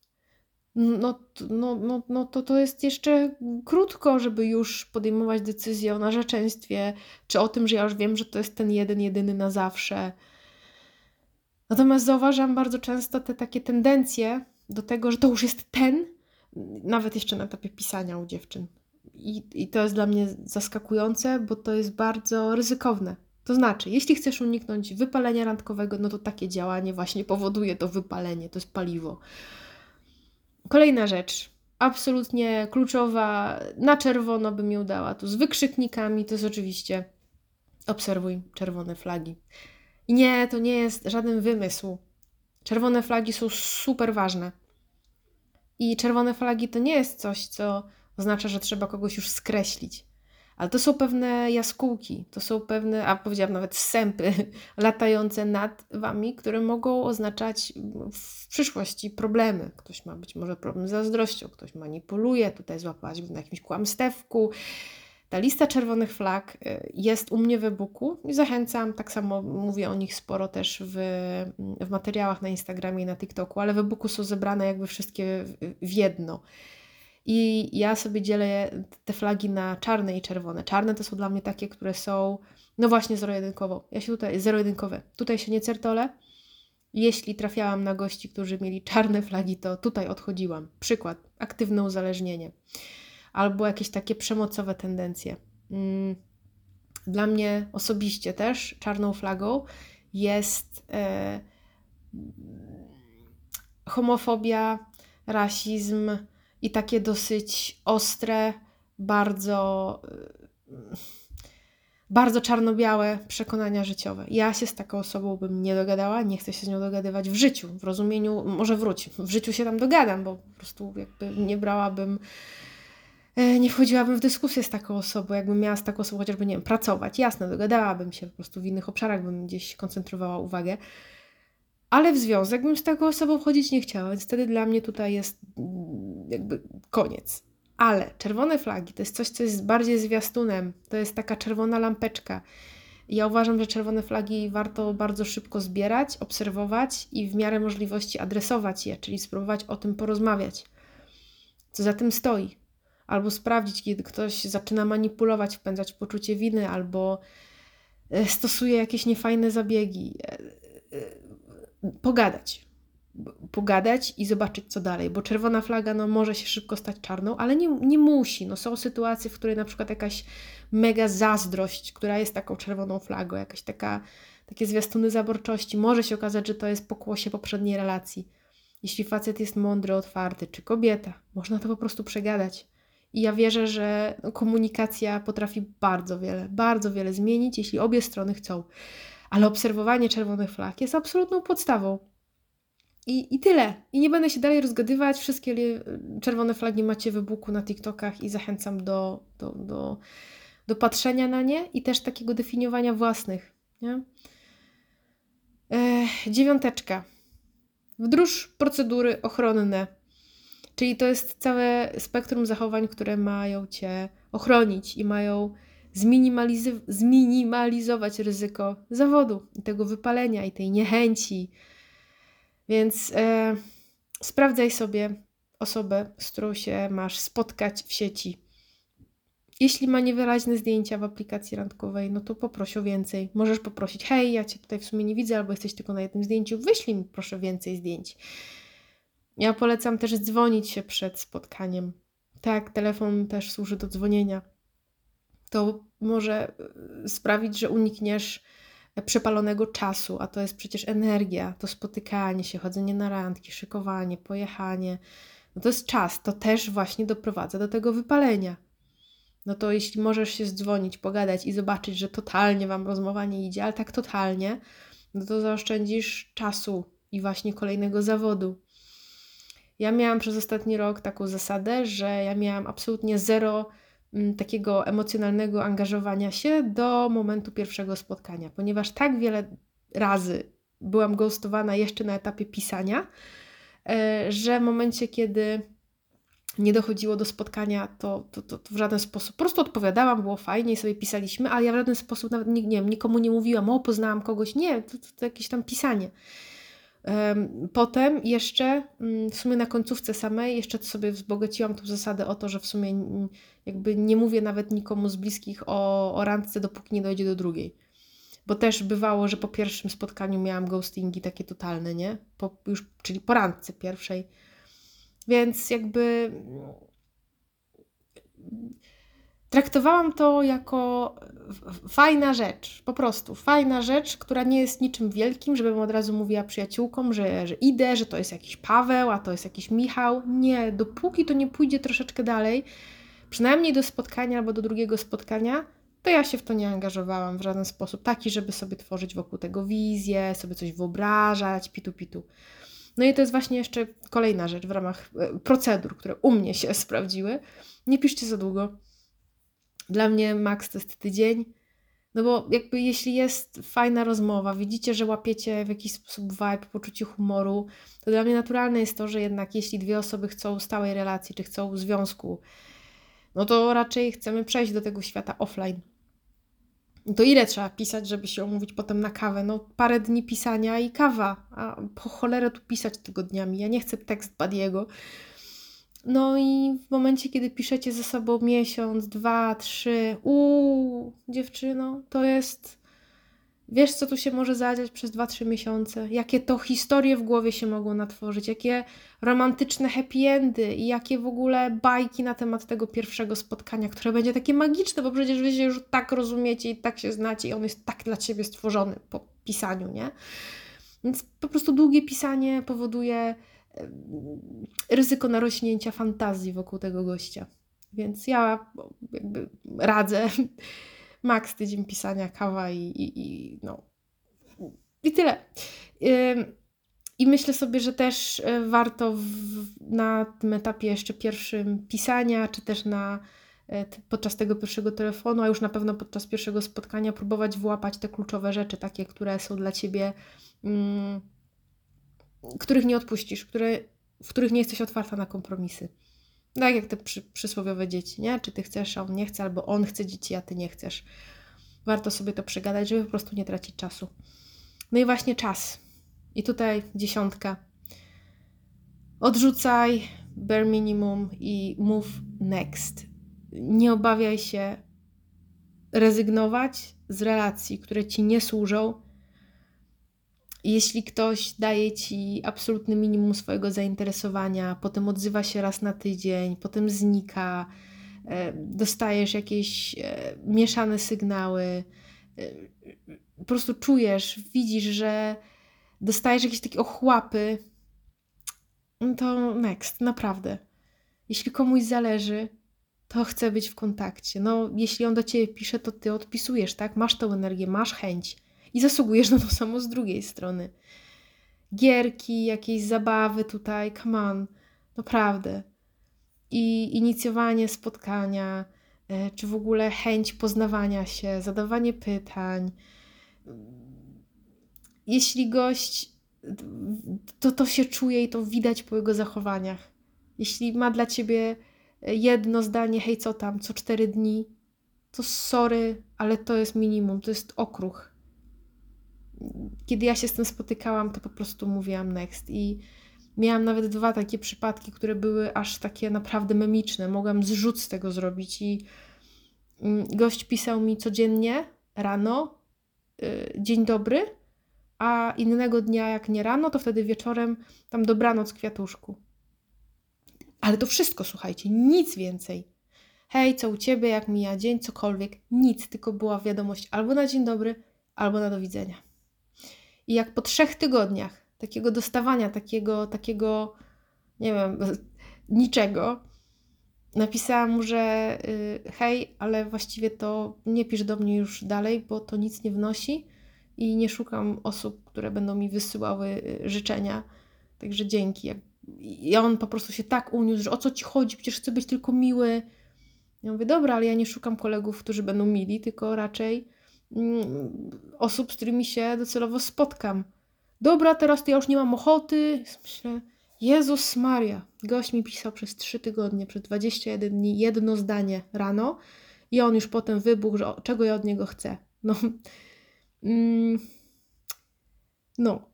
no, no, no, no to to jest jeszcze krótko, żeby już podejmować decyzję o narzeczeństwie, czy o tym, że ja już wiem, że to jest ten jeden, jedyny na zawsze. Natomiast zauważam bardzo często te takie tendencje, do tego, że to już jest ten, nawet jeszcze na etapie pisania u dziewczyn. I, I to jest dla mnie zaskakujące, bo to jest bardzo ryzykowne. To znaczy, jeśli chcesz uniknąć wypalenia randkowego, no to takie działanie właśnie powoduje to wypalenie, to jest paliwo. Kolejna rzecz, absolutnie kluczowa, na czerwono bym ją dała, tu z wykrzyknikami, to jest oczywiście obserwuj czerwone flagi. Nie, to nie jest żaden wymysł. Czerwone flagi są super ważne. I czerwone flagi to nie jest coś, co oznacza, że trzeba kogoś już skreślić. Ale to są pewne jaskółki, to są pewne, a powiedziałam nawet sępy latające nad wami, które mogą oznaczać w przyszłości problemy. Ktoś ma być może problem z zazdrością, ktoś manipuluje, tutaj złapać na jakimś kłamstewku. Ta lista czerwonych flag y, jest u mnie w e-booku i zachęcam, tak samo mówię o nich sporo też w, w materiałach na Instagramie i na TikToku, ale w e-booku są zebrane jakby wszystkie w jedno. I ja sobie dzielę te flagi na czarne i czerwone. Czarne to są dla mnie takie, które są, no właśnie, zero-jedynkowo. Ja się tutaj, zero-jedynkowe. Tutaj się nie certolę. Jeśli trafiałam na gości, którzy mieli czarne flagi, to tutaj odchodziłam. Przykład, aktywne uzależnienie. Albo jakieś takie przemocowe tendencje. Mm, dla mnie osobiście też czarną flagą jest e, homofobia, rasizm, i takie dosyć ostre, bardzo, y, bardzo czarno-białe przekonania życiowe. Ja się z taką osobą bym nie dogadała, nie chcę się z nią dogadywać w życiu, w rozumieniu, może wróć, w życiu się tam dogadam, bo po prostu jakby nie brałabym, e, nie wchodziłabym w dyskusję z taką osobą, jakbym miała z taką osobą chociażby, nie wiem, pracować. Jasne, dogadałabym się, po prostu w innych obszarach bym gdzieś koncentrowała uwagę, ale w związek bym z taką osobą wchodzić nie chciała, więc wtedy dla mnie tutaj jest mm, jakby koniec. Ale czerwone flagi to jest coś, co jest bardziej zwiastunem, to jest taka czerwona lampeczka. Ja uważam, że czerwone flagi warto bardzo szybko zbierać, obserwować i w miarę możliwości adresować je, czyli spróbować o tym porozmawiać. Co za tym stoi? Albo sprawdzić, kiedy ktoś zaczyna manipulować, wpędzać poczucie winy, albo e, stosuje jakieś niefajne zabiegi e, e, pogadać. Pogadać i zobaczyć, co dalej, bo czerwona flaga no, może się szybko stać czarną, ale nie, nie musi. No, są sytuacje, w której na przykład jakaś mega zazdrość, która jest taką czerwoną flagą, jakaś taka, takie zwiastuny zaborczości, może się okazać, że to jest pokłosie poprzedniej relacji. Jeśli facet jest mądry, otwarty, czy kobieta, można to po prostu przegadać. I ja wierzę, że komunikacja potrafi bardzo wiele, bardzo wiele zmienić, jeśli obie strony chcą ale obserwowanie czerwonych flag jest absolutną podstawą. I, I tyle. I nie będę się dalej rozgadywać. Wszystkie czerwone flagi macie w e-booku na TikTokach i zachęcam do, do, do, do patrzenia na nie i też takiego definiowania własnych. Nie? dziewiąteczka. Wdróż procedury ochronne. Czyli to jest całe spektrum zachowań, które mają Cię ochronić i mają zminimaliz- zminimalizować ryzyko zawodu, tego wypalenia i tej niechęci. Więc e, sprawdzaj sobie osobę, z którą się masz spotkać w sieci. Jeśli ma niewyraźne zdjęcia w aplikacji randkowej, no to poproś o więcej. Możesz poprosić, hej, ja Cię tutaj w sumie nie widzę, albo jesteś tylko na jednym zdjęciu, wyślij mi proszę więcej zdjęć. Ja polecam też dzwonić się przed spotkaniem. Tak, telefon też służy do dzwonienia to może e, sprawić, że unikniesz przepalonego czasu, a to jest przecież energia, to spotykanie się, chodzenie na randki, szykowanie, pojechanie. No to jest czas, to też właśnie doprowadza do tego wypalenia. No to jeśli możesz się zdzwonić, pogadać i zobaczyć, że totalnie Wam rozmowa nie idzie, ale tak totalnie, no to zaoszczędzisz czasu i właśnie kolejnego zawodu. Ja miałam przez ostatni rok taką zasadę, że ja miałam absolutnie zero Mm, takiego emocjonalnego angażowania się do momentu pierwszego spotkania, ponieważ tak wiele razy byłam ghostowana jeszcze na etapie pisania, e, że w momencie, kiedy nie dochodziło do spotkania, to, to, to, w żaden sposób. Po prostu odpowiadałam, było fajnie i sobie pisaliśmy, ale ja w żaden sposób nawet nie, nie wiem, nikomu nie mówiłam, o, poznałam kogoś. Nie, to, to, to jakieś tam pisanie. Potem jeszcze mm, w sumie na końcówce samej jeszcze sobie wzbogaciłam tą zasadę o to, że w sumie jakby nie mówię nawet nikomu z bliskich o, o randce, dopóki nie dojdzie do drugiej. Bo też bywało, że po pierwszym spotkaniu miałam ghostingi takie totalne, nie? Po, już, czyli po randce pierwszej. Więc jakby traktowałam to jako fajna rzecz, po prostu fajna rzecz, która nie jest niczym wielkim, żebym od razu mówiła przyjaciółkom, że, że idę, że to jest jakiś Paweł, a to jest jakiś Michał. Nie, dopóki to nie pójdzie troszeczkę dalej, przynajmniej do spotkania albo do drugiego spotkania, to ja się w to nie angażowałam w żaden sposób, taki, żeby sobie tworzyć wokół tego wizję, sobie coś wyobrażać, pitu, pitu. No i to jest właśnie jeszcze kolejna rzecz w ramach e, procedur, które u mnie się sprawdziły. Nie piszcie za długo. Dla mnie maks to jest tydzień. No bo jakby jeśli jest fajna rozmowa, widzicie, że łapiecie w jakiś sposób vibe, poczucie humoru, to dla mnie naturalne jest to, że jednak jeśli dwie osoby chcą stałej relacji, czy chcą związku, no to raczej chcemy przejść do tego świata offline. To ile trzeba pisać, żeby się umówić potem na kawę? No parę dni pisania i kawa. A po cholerę tu pisać tygodniami. Ja nie chcę tekst Badiego. No i w momencie, kiedy piszecie ze sobą miesiąc, dwa, trzy, uuu, dziewczyno, to jest Wiesz, co tu się może zadziać przez 2-3 miesiące? Jakie to historie w głowie się mogą natworzyć? Jakie romantyczne happy endy i jakie w ogóle bajki na temat tego pierwszego spotkania, które będzie takie magiczne, bo przecież wy się już tak rozumiecie i tak się znacie i on jest tak dla ciebie stworzony po pisaniu, nie? Więc po prostu długie pisanie powoduje ryzyko narośnięcia fantazji wokół tego gościa. Więc ja radzę Max tydzień pisania, kawa i, i, i no. I tyle. I myślę sobie, że też e, warto w, na tym etapie jeszcze pierwszym pisania, czy też na, e, podczas tego pierwszego telefonu, a już na pewno podczas pierwszego spotkania próbować włapać te kluczowe rzeczy, takie, które są dla ciebie, mm, których nie odpuścisz, które, w których nie jesteś otwarta na kompromisy. Tak jak te przy, przysłowiowe dzieci, nie? Czy ty chcesz, a on nie chce, albo on chce dzieci, a ty nie chcesz. Warto sobie to przegadać, żeby po prostu nie tracić czasu. No i właśnie czas. I tutaj dziesiątka. Odrzucaj bare minimum i move next. Nie obawiaj się rezygnować z relacji, które ci nie służą, jeśli ktoś daje ci absolutny minimum swojego zainteresowania, potem odzywa się raz na tydzień, potem znika, e, dostajesz jakieś e, mieszane sygnały, e, po prostu czujesz, widzisz, że dostajesz jakieś takie ochłapy, no to next, naprawdę. Jeśli komuś zależy, to chce być w kontakcie. No, jeśli on do ciebie pisze, to ty odpisujesz, tak? Masz tą energię, masz chęć i zasługujesz na to samo z drugiej strony. Gierki, jakieś zabawy tutaj, come on, naprawdę. I inicjowanie spotkania, e, czy w ogóle chęć poznawania się, zadawanie pytań. Jeśli gość, to to się czuje i to widać po jego zachowaniach. Jeśli ma dla ciebie jedno zdanie, hej, co tam, co cztery dni, to sorry, ale to jest minimum, to jest okruch kiedy ja się z tym spotykałam, to po prostu mówiłam next. I miałam nawet dwa takie przypadki, które były aż takie naprawdę memiczne. Mogłam zrzut z tego zrobić. I mm, gość pisał mi codziennie rano, y, dzień dobry, a innego dnia, jak nie rano, to wtedy wieczorem tam dobranoc kwiatuszku. Ale to wszystko, słuchajcie, nic więcej. Hej, co u ciebie, jak mija dzień, cokolwiek, nic, tylko była wiadomość albo na dzień dobry, albo na do widzenia. I jak po trzech tygodniach takiego dostawania, takiego, takiego, nie wiem, niczego, napisałam mu, że yy, hej, ale właściwie to nie pisz do mnie już dalej, bo to nic nie wnosi i nie szukam osób, które będą mi wysyłały y, życzenia. Także dzięki. I on po prostu się tak uniósł, że o co ci chodzi, przecież chcę być tylko miły. Ja mówię, dobra, ale ja nie szukam kolegów, którzy będą mili, tylko raczej osób, z którymi się docelowo spotkam. Dobra, teraz to ja już nie mam ochoty. Myślę, Jezus Maria. Gość mi pisał przez 3 tygodnie, przez 21 dni jedno zdanie rano i on już potem wybuchł, że czego ja od niego chcę. No. Mm, no.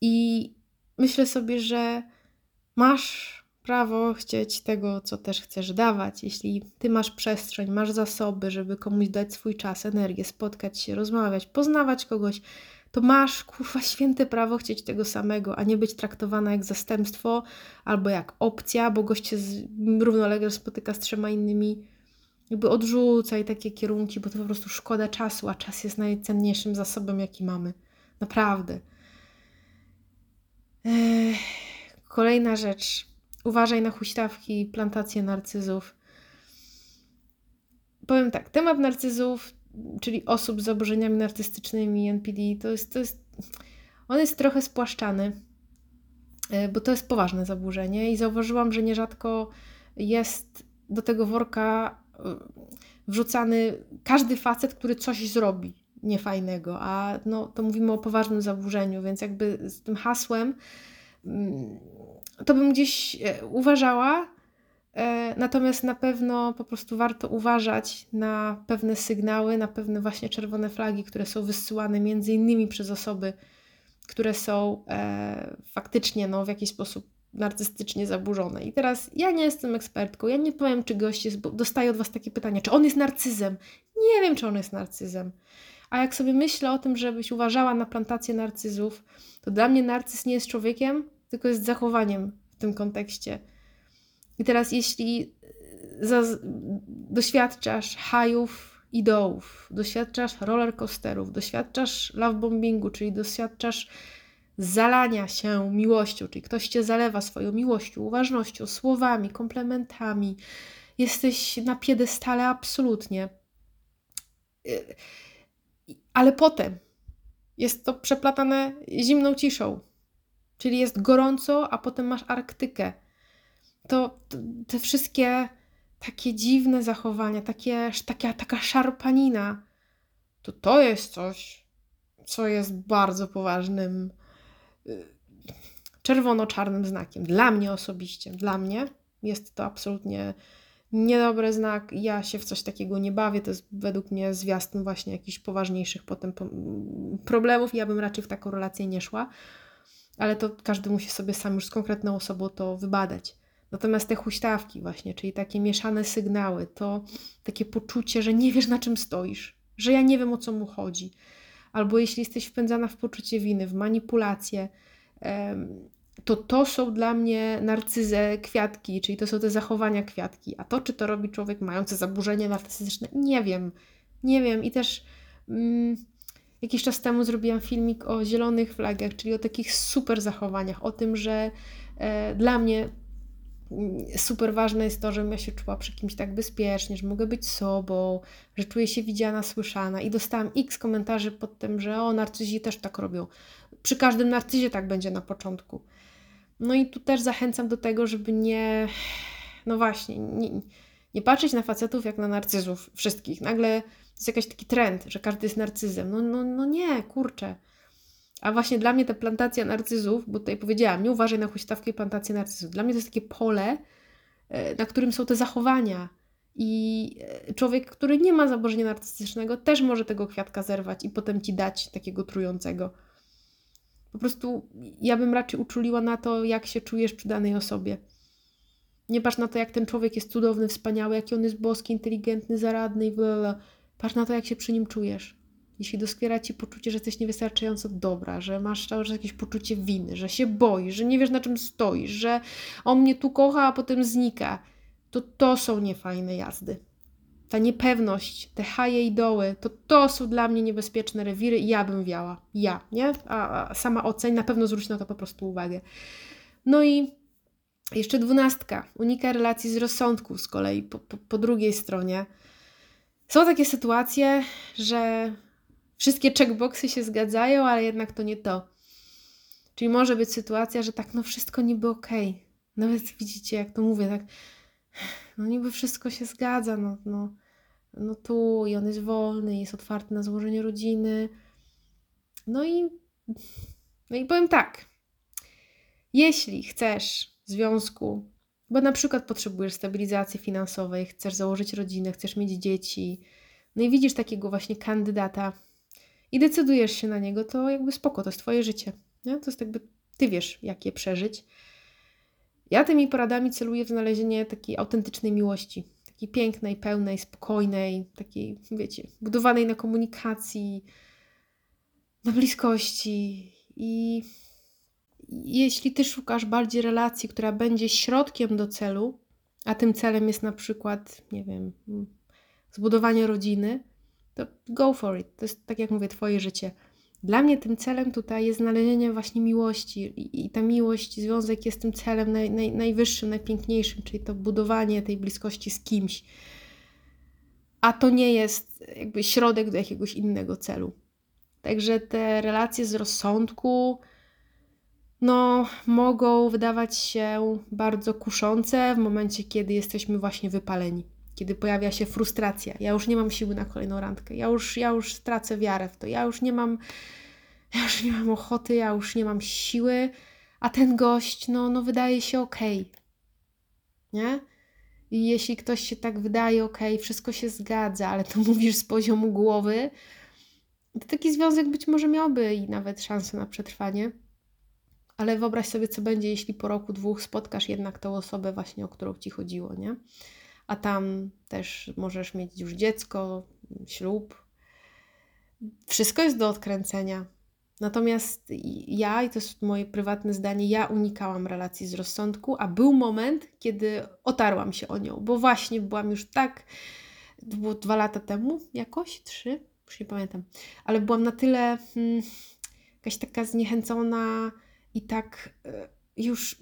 I myślę sobie, że masz prawo chcieć tego, co też chcesz dawać. Jeśli ty masz przestrzeń, masz zasoby, żeby komuś dać swój czas, energię, spotkać się, rozmawiać, poznawać kogoś, to masz kurwa święte prawo chcieć tego samego, a nie być traktowana jak zastępstwo albo jak opcja, bo gość się równolegle spotyka z trzema innymi. Jakby odrzucaj takie kierunki, bo to po prostu szkoda czasu, a czas jest najcenniejszym zasobem, jaki mamy. Naprawdę. Ech, kolejna rzecz Uważaj na huśtawki, plantacje narcyzów. powiem tak, temat narcyzów, czyli osób z zaburzeniami narcystycznymi, NPD, to jest, to jest, on jest trochę spłaszczany, e, bo to jest poważne zaburzenie i zauważyłam, że nierzadko jest do tego worka e, wrzucany każdy facet, który coś zrobi niefajnego, a no, to mówimy o poważnym zaburzeniu, więc jakby z tym hasłem mm, to bym gdzieś e, uważała, e, natomiast na pewno po prostu warto uważać na pewne sygnały, na pewne właśnie czerwone flagi, które są wysyłane między innymi przez osoby, które są e, faktycznie no, w jakiś sposób narcystycznie zaburzone. I teraz ja nie jestem ekspertką, ja nie powiem, czy gość jest, bo dostaję od Was takie pytania, czy on jest narcyzem. Nie wiem, czy on jest narcyzem. A jak sobie myślę o tym, żebyś uważała na plantację narcyzów, to dla mnie narcyz nie jest człowiekiem, tylko jest zachowaniem w tym kontekście. I teraz, jeśli doświadczasz hajów i dołów, doświadczasz rollercoasterów, doświadczasz love bombingu, czyli doświadczasz zalania się miłością, czyli ktoś cię zalewa swoją miłością, uważnością, słowami, komplementami, jesteś na piedestale absolutnie. Ale potem jest to przeplatane zimną ciszą, czyli jest gorąco, a potem masz Arktykę. To, to te wszystkie takie dziwne zachowania, takie, taka, taka szarpanina, to to jest coś, co jest bardzo poważnym y, czerwono-czarnym znakiem. Dla mnie osobiście, dla mnie jest to absolutnie niedobry znak. Ja się w coś takiego nie bawię. To jest według mnie zwiastun właśnie jakichś poważniejszych potem problemów. Ja bym raczej w taką relację nie szła, ale to każdy musi sobie sam już z konkretną osobą to wybadać. Natomiast te huśtawki właśnie, czyli takie mieszane sygnały, to takie poczucie, że nie wiesz na czym stoisz, że ja nie wiem o co mu chodzi. Albo jeśli jesteś wpędzana w poczucie winy, w manipulację, to to są dla mnie narcyzę kwiatki, czyli to są te zachowania kwiatki. A to, czy to robi człowiek mający zaburzenie narcystyczne, nie wiem. Nie wiem. I też mm, jakiś czas temu zrobiłam filmik o zielonych flagach, czyli o takich super zachowaniach, o tym, że e, dla mnie mm, super ważne jest to, żebym ja się czuła przy kimś tak bezpiecznie, że mogę być sobą, że czuję się widziana, słyszana. I dostałam x komentarzy pod tym, że o, narcyzi też tak robią. Przy każdym narcyzie tak będzie na początku. No i tu też zachęcam do tego, żeby nie, no właśnie, nie, nie patrzeć na facetów jak na narcyzów wszystkich. Nagle to jest jakiś taki trend, że każdy jest narcyzem. No, no, no nie, kurczę. A właśnie dla mnie ta plantacja narcyzów, bo tutaj powiedziałam, nie uważaj na huśtawkę i plantację narcyzów. Dla mnie to jest takie pole, e, na którym są te zachowania. I e, człowiek, który nie ma zaburzenia narcystycznego, też może tego kwiatka zerwać i potem ci dać takiego trującego. Po prostu ja bym raczej uczuliła na to, jak się czujesz przy danej osobie. Nie patrz na to, jak ten człowiek jest cudowny, wspaniały, jaki on jest boski, inteligentny, zaradny i bla, Patrz na to, jak się przy nim czujesz. Jeśli doskwiera ci poczucie, że jesteś niewystarczająco dobra, że masz cały czas jakieś poczucie winy, że się boisz, że nie wiesz na czym stoisz, że on mnie tu kocha, a potem znika, to to są niefajne jazdy ta niepewność, te haje i doły, to to są dla mnie niebezpieczne rewiry i ja bym wiała. Ja, nie? A, a sama oceń, na pewno zwróć na to po prostu uwagę. No i jeszcze dwunastka. Unika relacji z rozsądku z kolei po, po, po drugiej stronie. Są takie sytuacje, że wszystkie checkboxy się zgadzają, ale jednak to nie to. Czyli może być sytuacja, że tak, no wszystko niby okej. Nawet widzicie, jak to mówię, tak no niby wszystko się zgadza, no, no, no tu i on jest wolny, jest otwarty na złożenie rodziny. No i, no i powiem tak, jeśli chcesz związku, bo na przykład potrzebujesz stabilizacji finansowej, chcesz założyć rodzinę, chcesz mieć dzieci, no i widzisz takiego właśnie kandydata i decydujesz się na niego, to jakby spoko, to jest twoje życie. Nie? To jest jakby, ty wiesz, jak je przeżyć. Ja tymi poradami celuję w znalezienie takiej autentycznej miłości, takiej pięknej, pełnej, spokojnej, takiej, wiecie, budowanej na komunikacji, na bliskości. I jeśli ty szukasz bardziej relacji, która będzie środkiem do celu, a tym celem jest na przykład, nie wiem, zbudowanie rodziny, to go for it. To jest, tak jak mówię, twoje życie. Dla mnie tym celem tutaj jest znalezienie właśnie miłości i, i ta miłość, związek jest tym celem naj, naj, najwyższym, najpiękniejszym, czyli to budowanie tej bliskości z kimś. a to nie jest jakby środek do jakiegoś innego celu. Także te relacje z rozsądku, no, mogą wydawać się bardzo kuszące w momencie, kiedy jesteśmy właśnie wypaleni, kiedy pojawia się frustracja. Ja już nie mam siły na kolejną randkę, ja już, ja już stracę wiarę w to, ja już nie mam, ja już nie mam ochoty, ja już nie mam siły, a ten gość, no, no wydaje się. Okay. Nie? I jeśli ktoś się tak wydaje, okay, wszystko się zgadza, ale to mówisz z poziomu głowy, to taki związek być może miałby i nawet szansę na przetrwanie. Ale wyobraź sobie, co będzie, jeśli po roku, dwóch spotkasz jednak tą osobę właśnie, o którą ci chodziło, nie? A tam też możesz mieć już dziecko, ślub. Wszystko jest do odkręcenia. Natomiast ja, i to jest moje prywatne zdanie, ja unikałam relacji z rozsądku, a był moment, kiedy otarłam się o nią, bo właśnie byłam już tak, było dwa lata temu jakoś, trzy, już nie pamiętam, ale byłam na tyle hmm, jakaś taka zniechęcona, i tak e, już.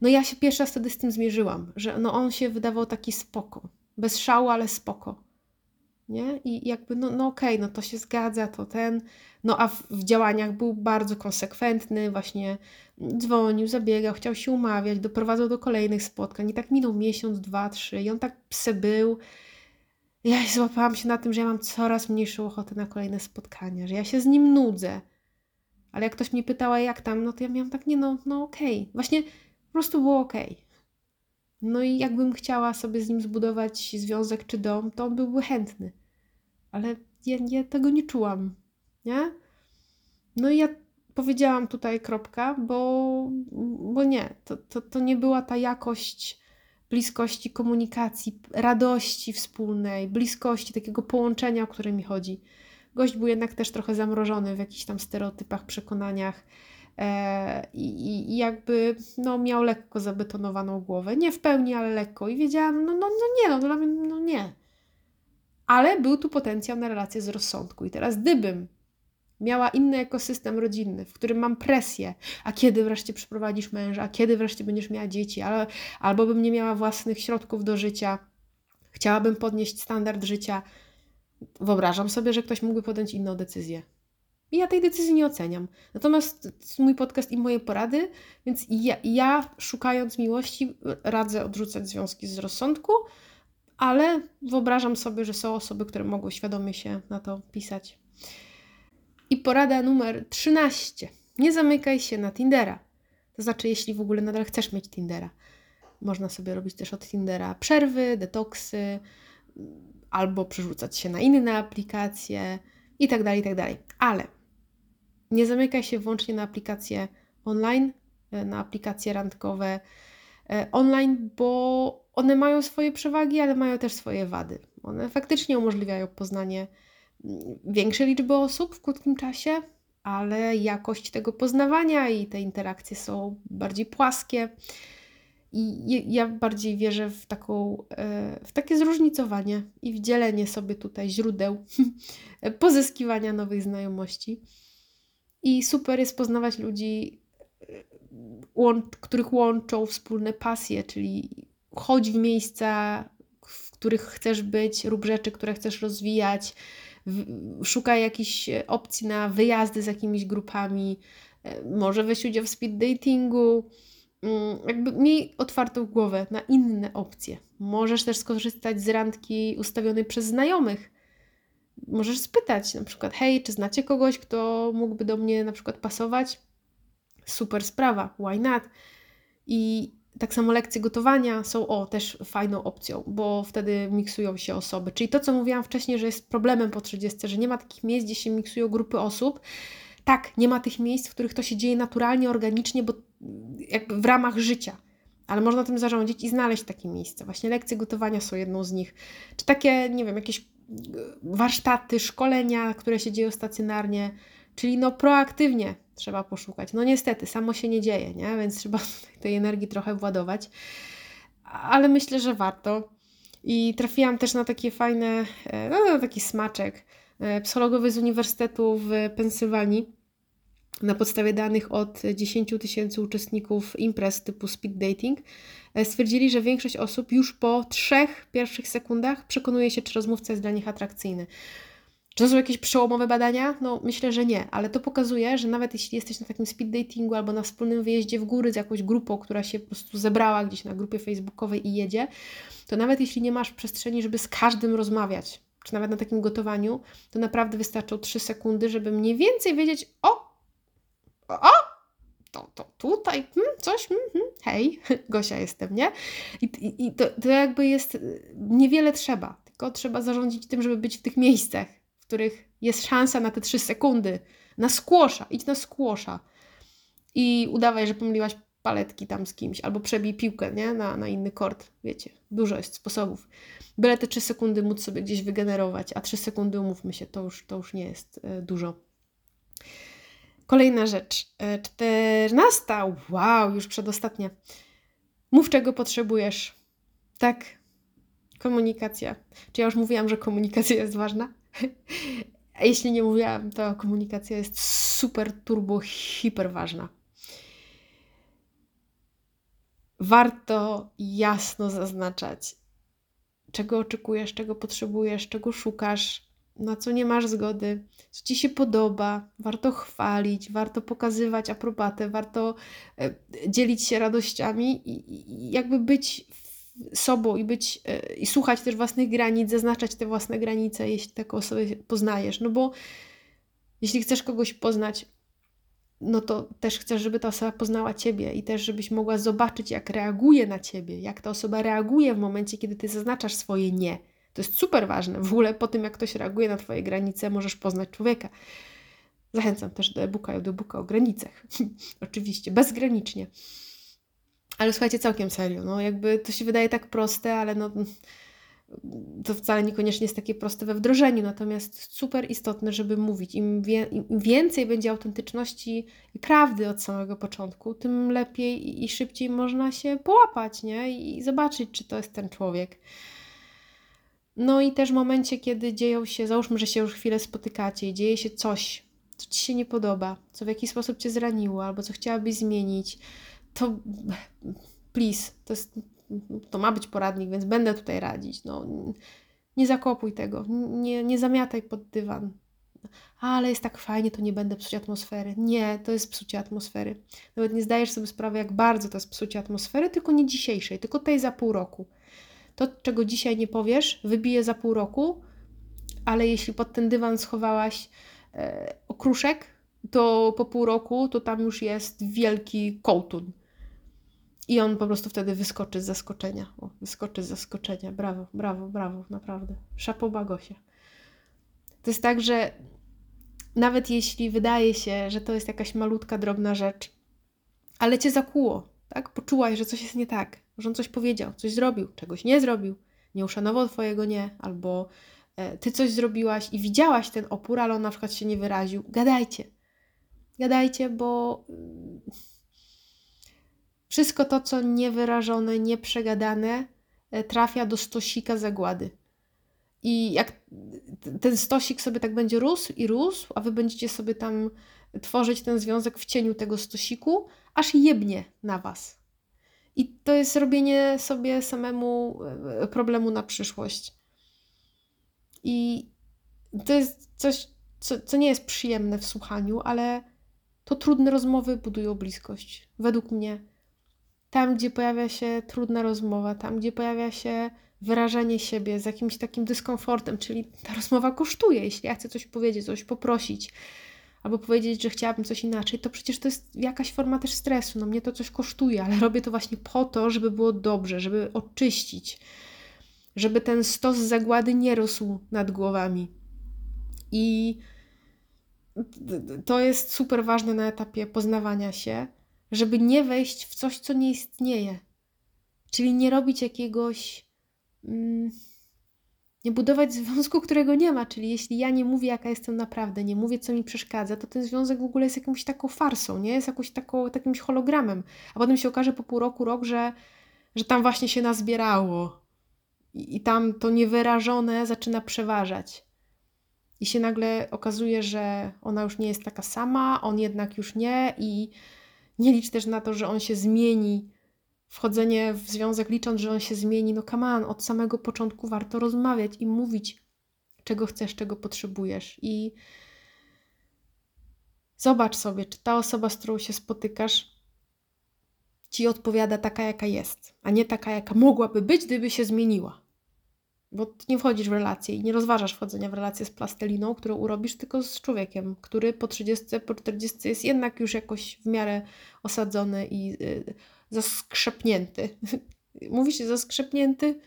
No ja się pierwsza wtedy z tym zmierzyłam, że no on się wydawał taki spoko. Bez szału, ale spoko. Nie? I jakby, no, no okej, okay, no to się zgadza, to ten. No a w, w, działaniach był bardzo konsekwentny, właśnie dzwonił, zabiegał, chciał się umawiać, doprowadzał do kolejnych spotkań. I tak minął miesiąc, dwa, trzy i on tak pse był. Ja złapałam się na tym, że ja mam coraz mniejszą ochotę na kolejne spotkania, że ja się z nim nudzę ale jak ktoś mnie pytała, jak tam, no to ja miałam tak, nie no, no okej. Okay. Właśnie po prostu było okej. Okay. No i jakbym chciała sobie z nim zbudować związek czy dom, to on byłby chętny. Ale ja, ja tego nie czułam, nie? No i ja powiedziałam tutaj kropka, bo, bo nie, to, to, to nie była ta jakość bliskości komunikacji, radości wspólnej, bliskości, takiego połączenia, o które mi chodzi gość był jednak też trochę zamrożony w jakichś tam stereotypach, przekonaniach e, i, i, jakby no, miał lekko zabetonowaną głowę. Nie w pełni, ale lekko. I wiedziałam, no, no, no nie, no dla mnie, no nie. Ale był tu potencjał na relację z rozsądku. I teraz gdybym miała inny ekosystem rodzinny, w którym mam presję, a kiedy wreszcie przyprowadzisz męża, a kiedy wreszcie będziesz miała dzieci, ale, albo bym nie miała własnych środków do życia, chciałabym podnieść standard życia, wyobrażam sobie, że ktoś mógłby podjąć inną decyzję. I ja tej decyzji nie oceniam. Natomiast mój podcast i moje porady, więc ja, ja szukając miłości radzę odrzucać związki z rozsądku, ale wyobrażam sobie, że są osoby, które mogą świadomie się na to pisać. I porada numer 13. Nie zamykaj się na Tindera. To znaczy, jeśli w ogóle nadal chcesz mieć Tindera. Można sobie robić też od Tindera przerwy, detoksy, albo przerzucać się na inne aplikacje itd., tak itd. Tak Ale nie zamykaj się wyłącznie na aplikacje online, e, na aplikacje randkowe e, online, bo one mają swoje przewagi, ale mają też swoje wady. One faktycznie umożliwiają poznanie większej liczby osób w krótkim czasie, ale jakość tego poznawania i te interakcje są bardziej płaskie. I ja bardziej wierzę w, taką, e, w takie zróżnicowanie i w dzielenie sobie tutaj źródeł pozyskiwania nowych znajomości. I super jest poznawać ludzi, e, których łączą wspólne pasje, czyli chodź w miejsca, w których chcesz być, rób rzeczy, które chcesz rozwijać, szukaj jakichś opcji na wyjazdy z jakimiś grupami, e, może weź udział w speed datingu jakby miej otwartą głowę na inne opcje. Możesz też skorzystać z randki ustawionej przez znajomych. Możesz spytać na przykład, hej, czy znacie kogoś, kto mógłby do mnie na przykład pasować? Super sprawa, why not? I tak samo lekcje gotowania są o też fajną opcją, bo wtedy miksują się osoby. Czyli to, co mówiłam wcześniej, że jest problemem po 30, że nie ma takich miejsc, gdzie się miksują grupy osób. Tak, nie ma tych miejsc, w których to się dzieje naturalnie, organicznie, bo jakby w ramach życia. Ale można tym zarządzić i znaleźć takie miejsce. Właśnie lekcje gotowania są jedną z nich. Czy takie, nie wiem, jakieś e, warsztaty, szkolenia, które się dzieją stacjonarnie, czyli no proaktywnie trzeba poszukać. No niestety, samo się nie dzieje, nie? Więc trzeba tej energii trochę władować. Ale myślę, że warto. I trafiłam też na takie fajne, e, no taki smaczek, e, psychologowy z Uniwersytetu w Pensylwanii na podstawie danych od 10 tysięcy uczestników imprez typu speed dating, e, stwierdzili, że większość osób już po trzech pierwszych sekundach przekonuje się, czy rozmówca jest dla nich atrakcyjny. Czy to są jakieś przełomowe badania? No myślę, że nie, ale to pokazuje, że nawet jeśli jesteś na takim speed datingu albo na wspólnym wyjeździe w góry z jakąś grupą, która się po prostu zebrała gdzieś na grupie facebookowej i jedzie, to nawet jeśli nie masz przestrzeni, żeby z każdym rozmawiać, czy nawet na takim gotowaniu, to naprawdę wystarczą 3 sekundy, żeby mniej więcej wiedzieć, o, o, to, to tutaj, hmm, coś, hmm, hmm, hej, Gosia jestem, nie? I, i, i to, to jakby jest, niewiele trzeba, tylko trzeba zarządzić tym, żeby być w tych miejscach, w których jest szansa na te 3 sekundy, na skłosza, idź na skłosza i udawaj, że pomyliłaś paletki tam z kimś, albo przebij piłkę, nie? Na, na inny kort, wiecie, dużo jest sposobów. Byle te 3 sekundy móc sobie gdzieś wygenerować, a 3 sekundy, umówmy się, to już, to już nie jest e, dużo. Kolejna rzecz. E, czternasta. Wow, już przedostatnia. Mów, czego potrzebujesz. Tak. Komunikacja. Czy ja już mówiłam, że komunikacja jest ważna? Jeśli nie mówiłam, to komunikacja jest super, turbo, hiper ważna. Warto jasno zaznaczać, czego oczekujesz, czego potrzebujesz, czego szukasz, na co nie masz zgody, co ci się podoba, warto chwalić, warto pokazywać aprobatę, warto e, dzielić się radościami i, jakby być sobą i być e, i słuchać też własnych granic, zaznaczać te własne granice, jeśli taką osobę poznajesz. No bo jeśli chcesz kogoś poznać, no to też chcesz, żeby ta osoba poznała ciebie i też, żebyś mogła zobaczyć, jak reaguje na ciebie, jak ta osoba reaguje w momencie, kiedy ty zaznaczasz swoje nie to jest super ważne. W ogóle po tym, jak ktoś reaguje na Twoje granice, możesz poznać człowieka. Zachęcam też do e-booka i audiobooka o granicach. Oczywiście, bezgranicznie. Ale słuchajcie, całkiem serio. No, jakby to się wydaje tak proste, ale no, to wcale niekoniecznie jest takie proste we wdrożeniu. Natomiast super istotne, żeby mówić. Im, wie, im więcej będzie autentyczności i prawdy od samego początku, tym lepiej i, szybciej można się połapać, nie? I zobaczyć, czy to jest ten człowiek. No i też w momencie, kiedy dzieją się, załóżmy, że się już chwilę spotykacie i dzieje się coś, co ci się nie podoba, co w jakiś sposób cię zraniło, albo co chciałabyś zmienić, to please, to, jest, to ma być poradnik, więc będę tutaj radzić. No, nie zakopuj tego, nie, nie zamiataj pod dywan. Ale jest tak fajnie, to nie będę psuć atmosfery. Nie, to jest psucie atmosfery. Nawet nie zdajesz sobie sprawy, jak bardzo to jest psucie atmosfery, tylko nie dzisiejszej, tylko tej za pół roku. To, czego dzisiaj nie powiesz, wybije za pół roku, ale jeśli pod ten dywan schowałaś e, okruszek, to po pół roku to tam już jest wielki kołtun. I on po prostu wtedy wyskoczy z zaskoczenia. O, wyskoczy z zaskoczenia. Brawo, brawo, brawo, naprawdę. Szapoba Gosia. To jest tak, że nawet jeśli wydaje się, że to jest jakaś malutka, drobna rzecz, ale cię zakuło, tak? Poczułaś, że coś jest nie tak, że on coś powiedział, coś zrobił, czegoś nie zrobił, nie uszanował Twojego nie, albo e, Ty coś zrobiłaś i widziałaś ten opór, ale on na przykład się nie wyraził. Gadajcie. Gadajcie, bo mm, wszystko to, co niewyrażone, nieprzegadane, e, trafia do stosika zagłady. I jak ten stosik sobie tak będzie rósł i rósł, a wy będziecie sobie tam tworzyć ten związek w cieniu tego stosiku, aż jebnie na was. I to jest robienie sobie samemu e, problemu na przyszłość. I to jest coś, co, co nie jest przyjemne w słuchaniu, ale to trudne rozmowy budują bliskość. Według mnie. Tam, gdzie pojawia się trudna rozmowa, tam, gdzie pojawia się wyrażanie siebie z jakimś takim dyskomfortem, czyli ta rozmowa kosztuje. Jeśli ja chcę coś powiedzieć, coś poprosić, albo powiedzieć, że chciałabym coś inaczej, to przecież to jest jakaś forma też stresu. No mnie to coś kosztuje, ale robię to właśnie po to, żeby było dobrze, żeby oczyścić, żeby ten stos zagłady nie rósł nad głowami. I to jest super ważne na etapie poznawania się, żeby nie wejść w coś, co nie istnieje. Czyli nie robić jakiegoś. Mm, nie budować związku, którego nie ma. Czyli jeśli ja nie mówię, jaka jestem naprawdę, nie mówię, co mi przeszkadza, to ten związek w ogóle jest jakąś taką farsą, nie? Jest jakąś taką, takimś hologramem. A potem się okaże po pół roku, rok, że, że tam właśnie się nazbierało. I, I tam to niewyrażone zaczyna przeważać. i się nagle okazuje, że ona już nie jest taka sama, on jednak już nie i nie licz też na to, że on się zmieni. Wchodzenie w związek licząc, że on się zmieni, no come on, od samego początku warto rozmawiać i mówić, czego chcesz, czego potrzebujesz i zobacz sobie, czy ta osoba, z którą się spotykasz, ci odpowiada taka, jaka jest, a nie taka, jaka mogłaby być, gdyby się zmieniła. Bo nie wchodzisz w relację i nie rozważasz wchodzenia w relację z plastelliną, którą urobisz, tylko z człowiekiem, który po 30, po 40 jest jednak już jakoś w miarę osadzony i yy, zaskrzepnięty. Mówi się zaskrzepnięty?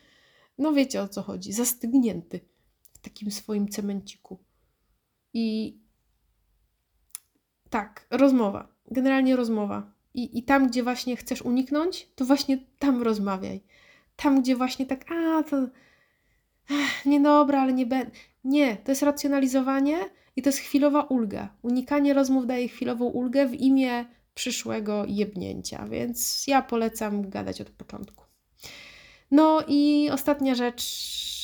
No wiecie o co chodzi. Zastygnięty w takim swoim cemenciku. I tak, rozmowa. Generalnie rozmowa. I, I tam, gdzie właśnie chcesz uniknąć, to właśnie tam rozmawiaj. Tam, gdzie właśnie tak, a to Nie dobra, ale nie będę. Nie, to jest racjonalizowanie i to jest chwilowa ulga. Unikanie rozmów daje chwilową ulgę w imię przyszłego jebnięcia, więc ja polecam gadać od początku. No i ostatnia rzecz,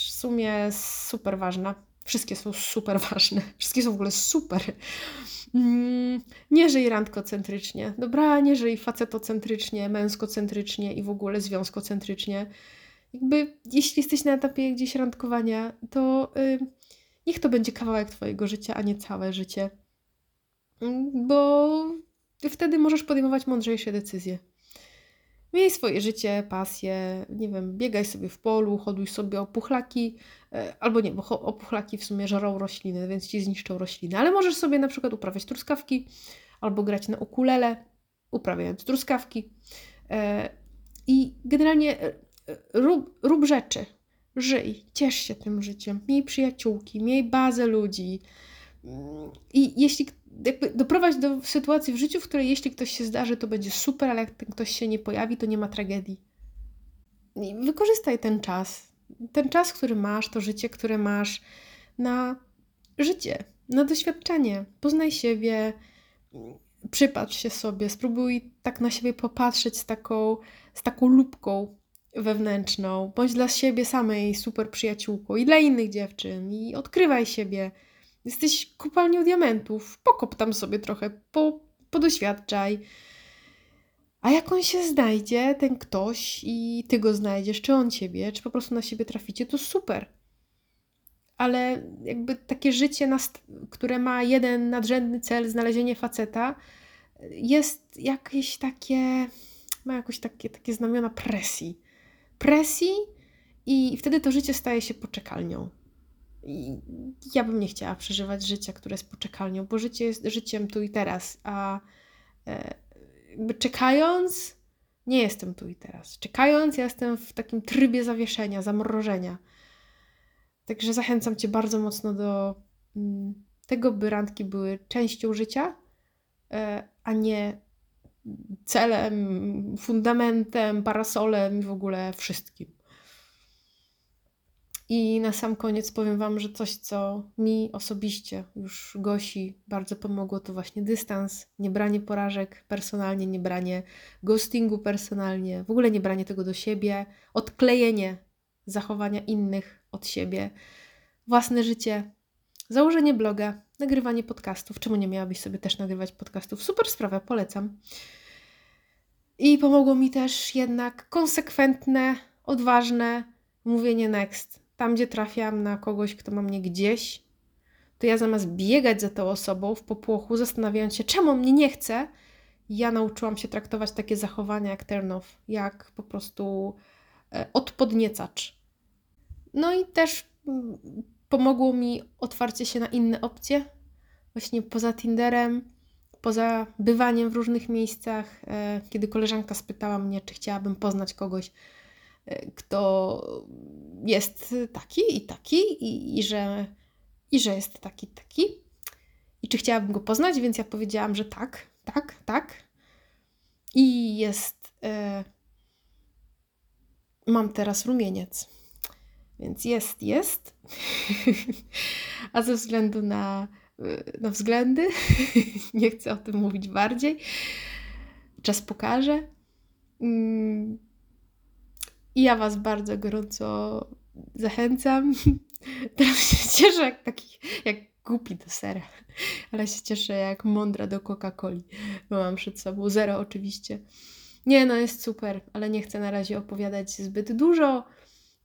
w sumie super ważna. Wszystkie są super ważne. Wszystkie są w ogóle super. Mm, nie żyj randkocentrycznie. Dobra, nie żyj facetocentrycznie, męskocentrycznie i w ogóle związkocentrycznie jakby jeśli jesteś na etapie gdzieś randkowania, to yy, niech to będzie kawałek Twojego życia, a nie całe życie. Mm, bo wtedy możesz podejmować mądrzejsze decyzje. Miej swoje życie, pasje, nie wiem, biegaj sobie w polu, hoduj sobie opuchlaki, e, albo nie, bo opuchlaki w sumie żarą rośliny, więc ci zniszczą rośliny, ale możesz sobie na przykład uprawiać truskawki, albo grać na ukulele, uprawiając truskawki. E, I generalnie e, rób, rób rzeczy, żyj, ciesz się tym życiem, miej przyjaciółki, miej bazę ludzi. I jeśli jakby doprowadź do sytuacji w życiu, w której jeśli ktoś się zdarzy, to będzie super, ale jak ten ktoś się nie pojawi, to nie ma tragedii. I wykorzystaj ten czas. Ten czas, który masz, to życie, które masz na życie, na doświadczenie. Poznaj siebie, przypatrz się sobie, spróbuj tak na siebie popatrzeć z taką, z taką lupką wewnętrzną, bądź dla siebie samej super przyjaciółką i dla innych dziewczyn i odkrywaj siebie. Jesteś kopalnią diamentów, pokop tam sobie trochę, po, podoświadczaj. A jak on się znajdzie, ten ktoś, i ty go znajdziesz, czy on ciebie, czy po prostu na siebie traficie, to super. Ale jakby takie życie, które ma jeden nadrzędny cel, znalezienie faceta, jest jakieś takie, ma jakoś takie, takie znamiona presji presji i wtedy to życie staje się poczekalnią. I ja bym nie chciała przeżywać życia, które jest poczekalnią, bo życie jest życiem tu i teraz, a e, jakby czekając, nie jestem tu i teraz. Czekając, ja jestem w takim trybie zawieszenia, zamrożenia. Także zachęcam Cię bardzo mocno do mm, tego, by randki były częścią życia, e, a nie celem, fundamentem, parasolem w ogóle wszystkim. I na sam koniec powiem Wam, że coś, co mi osobiście już Gosi bardzo pomogło, to właśnie dystans, nie branie porażek personalnie, nie branie ghostingu personalnie, w ogóle nie branie tego do siebie, odklejenie zachowania innych od siebie, własne życie, założenie bloga, nagrywanie podcastów. Czemu nie miałabyś sobie też nagrywać podcastów? Super sprawa, polecam. I pomogło mi też jednak konsekwentne, odważne mówienie next. Tam, gdzie trafiam na kogoś, kto ma mnie gdzieś, to ja zamiast biegać za tą osobą w popłochu, zastanawiając się, czemu mnie nie chce, ja nauczyłam się traktować takie zachowania jak turn off, jak po prostu e, odpodniecacz. No i też mm, pomogło mi otwarcie się na inne opcje, właśnie poza Tinderem, poza bywaniem w różnych miejscach, e, kiedy koleżanka spytała mnie, czy chciałabym poznać kogoś, e, kto jest taki i taki, i, i, że, i że jest taki, taki, i czy chciałabym go poznać, więc ja powiedziałam, że tak, tak, tak. I jest. E, mam teraz rumieniec. Więc jest, jest. A ze względu na na względy. Nie chcę o tym mówić bardziej. Czas pokaże. Mm. I ja Was bardzo gorąco zachęcam Teraz się cieszę jak taki, jak głupi do sera, ale się cieszę jak mądra do Coca-Coli, mam przed sobą zero oczywiście. Nie, no jest super, ale nie chcę na razie opowiadać zbyt dużo,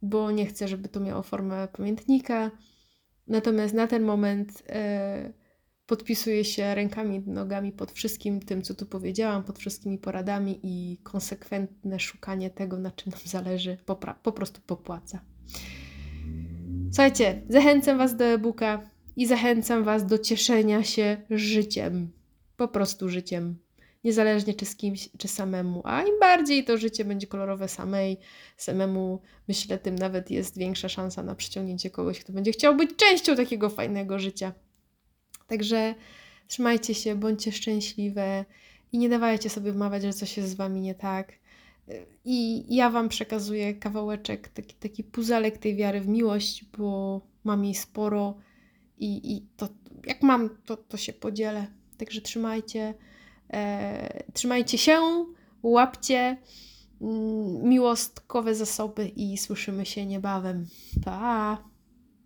bo nie chcę, żeby to miało formę pamiętnika. Natomiast na ten moment e, podpisuję się rękami, nogami pod wszystkim tym, co tu powiedziałam, pod wszystkimi poradami i konsekwentne szukanie tego, na czym nam zależy, po, prostu popłaca. Słuchajcie, zachęcam Was do e-booka i zachęcam Was do cieszenia się życiem. Po prostu życiem. Niezależnie czy z kimś, czy samemu. A im bardziej to życie będzie kolorowe samej, samemu, myślę, tym nawet jest większa szansa na przyciągnięcie kogoś, kto będzie chciał być częścią takiego fajnego życia. Także trzymajcie się, bądźcie szczęśliwe i nie dawajcie sobie wmawiać, że coś jest z Wami nie tak. I ja Wam przekazuję kawałeczek, taki, taki puzelek tej wiary w miłość, bo mam jej sporo i, i to jak mam, to, to się podzielę. Także trzymajcie, trzymajcie się, łapcie mm, miłostkowe zasoby i słyszymy się niebawem. Pa!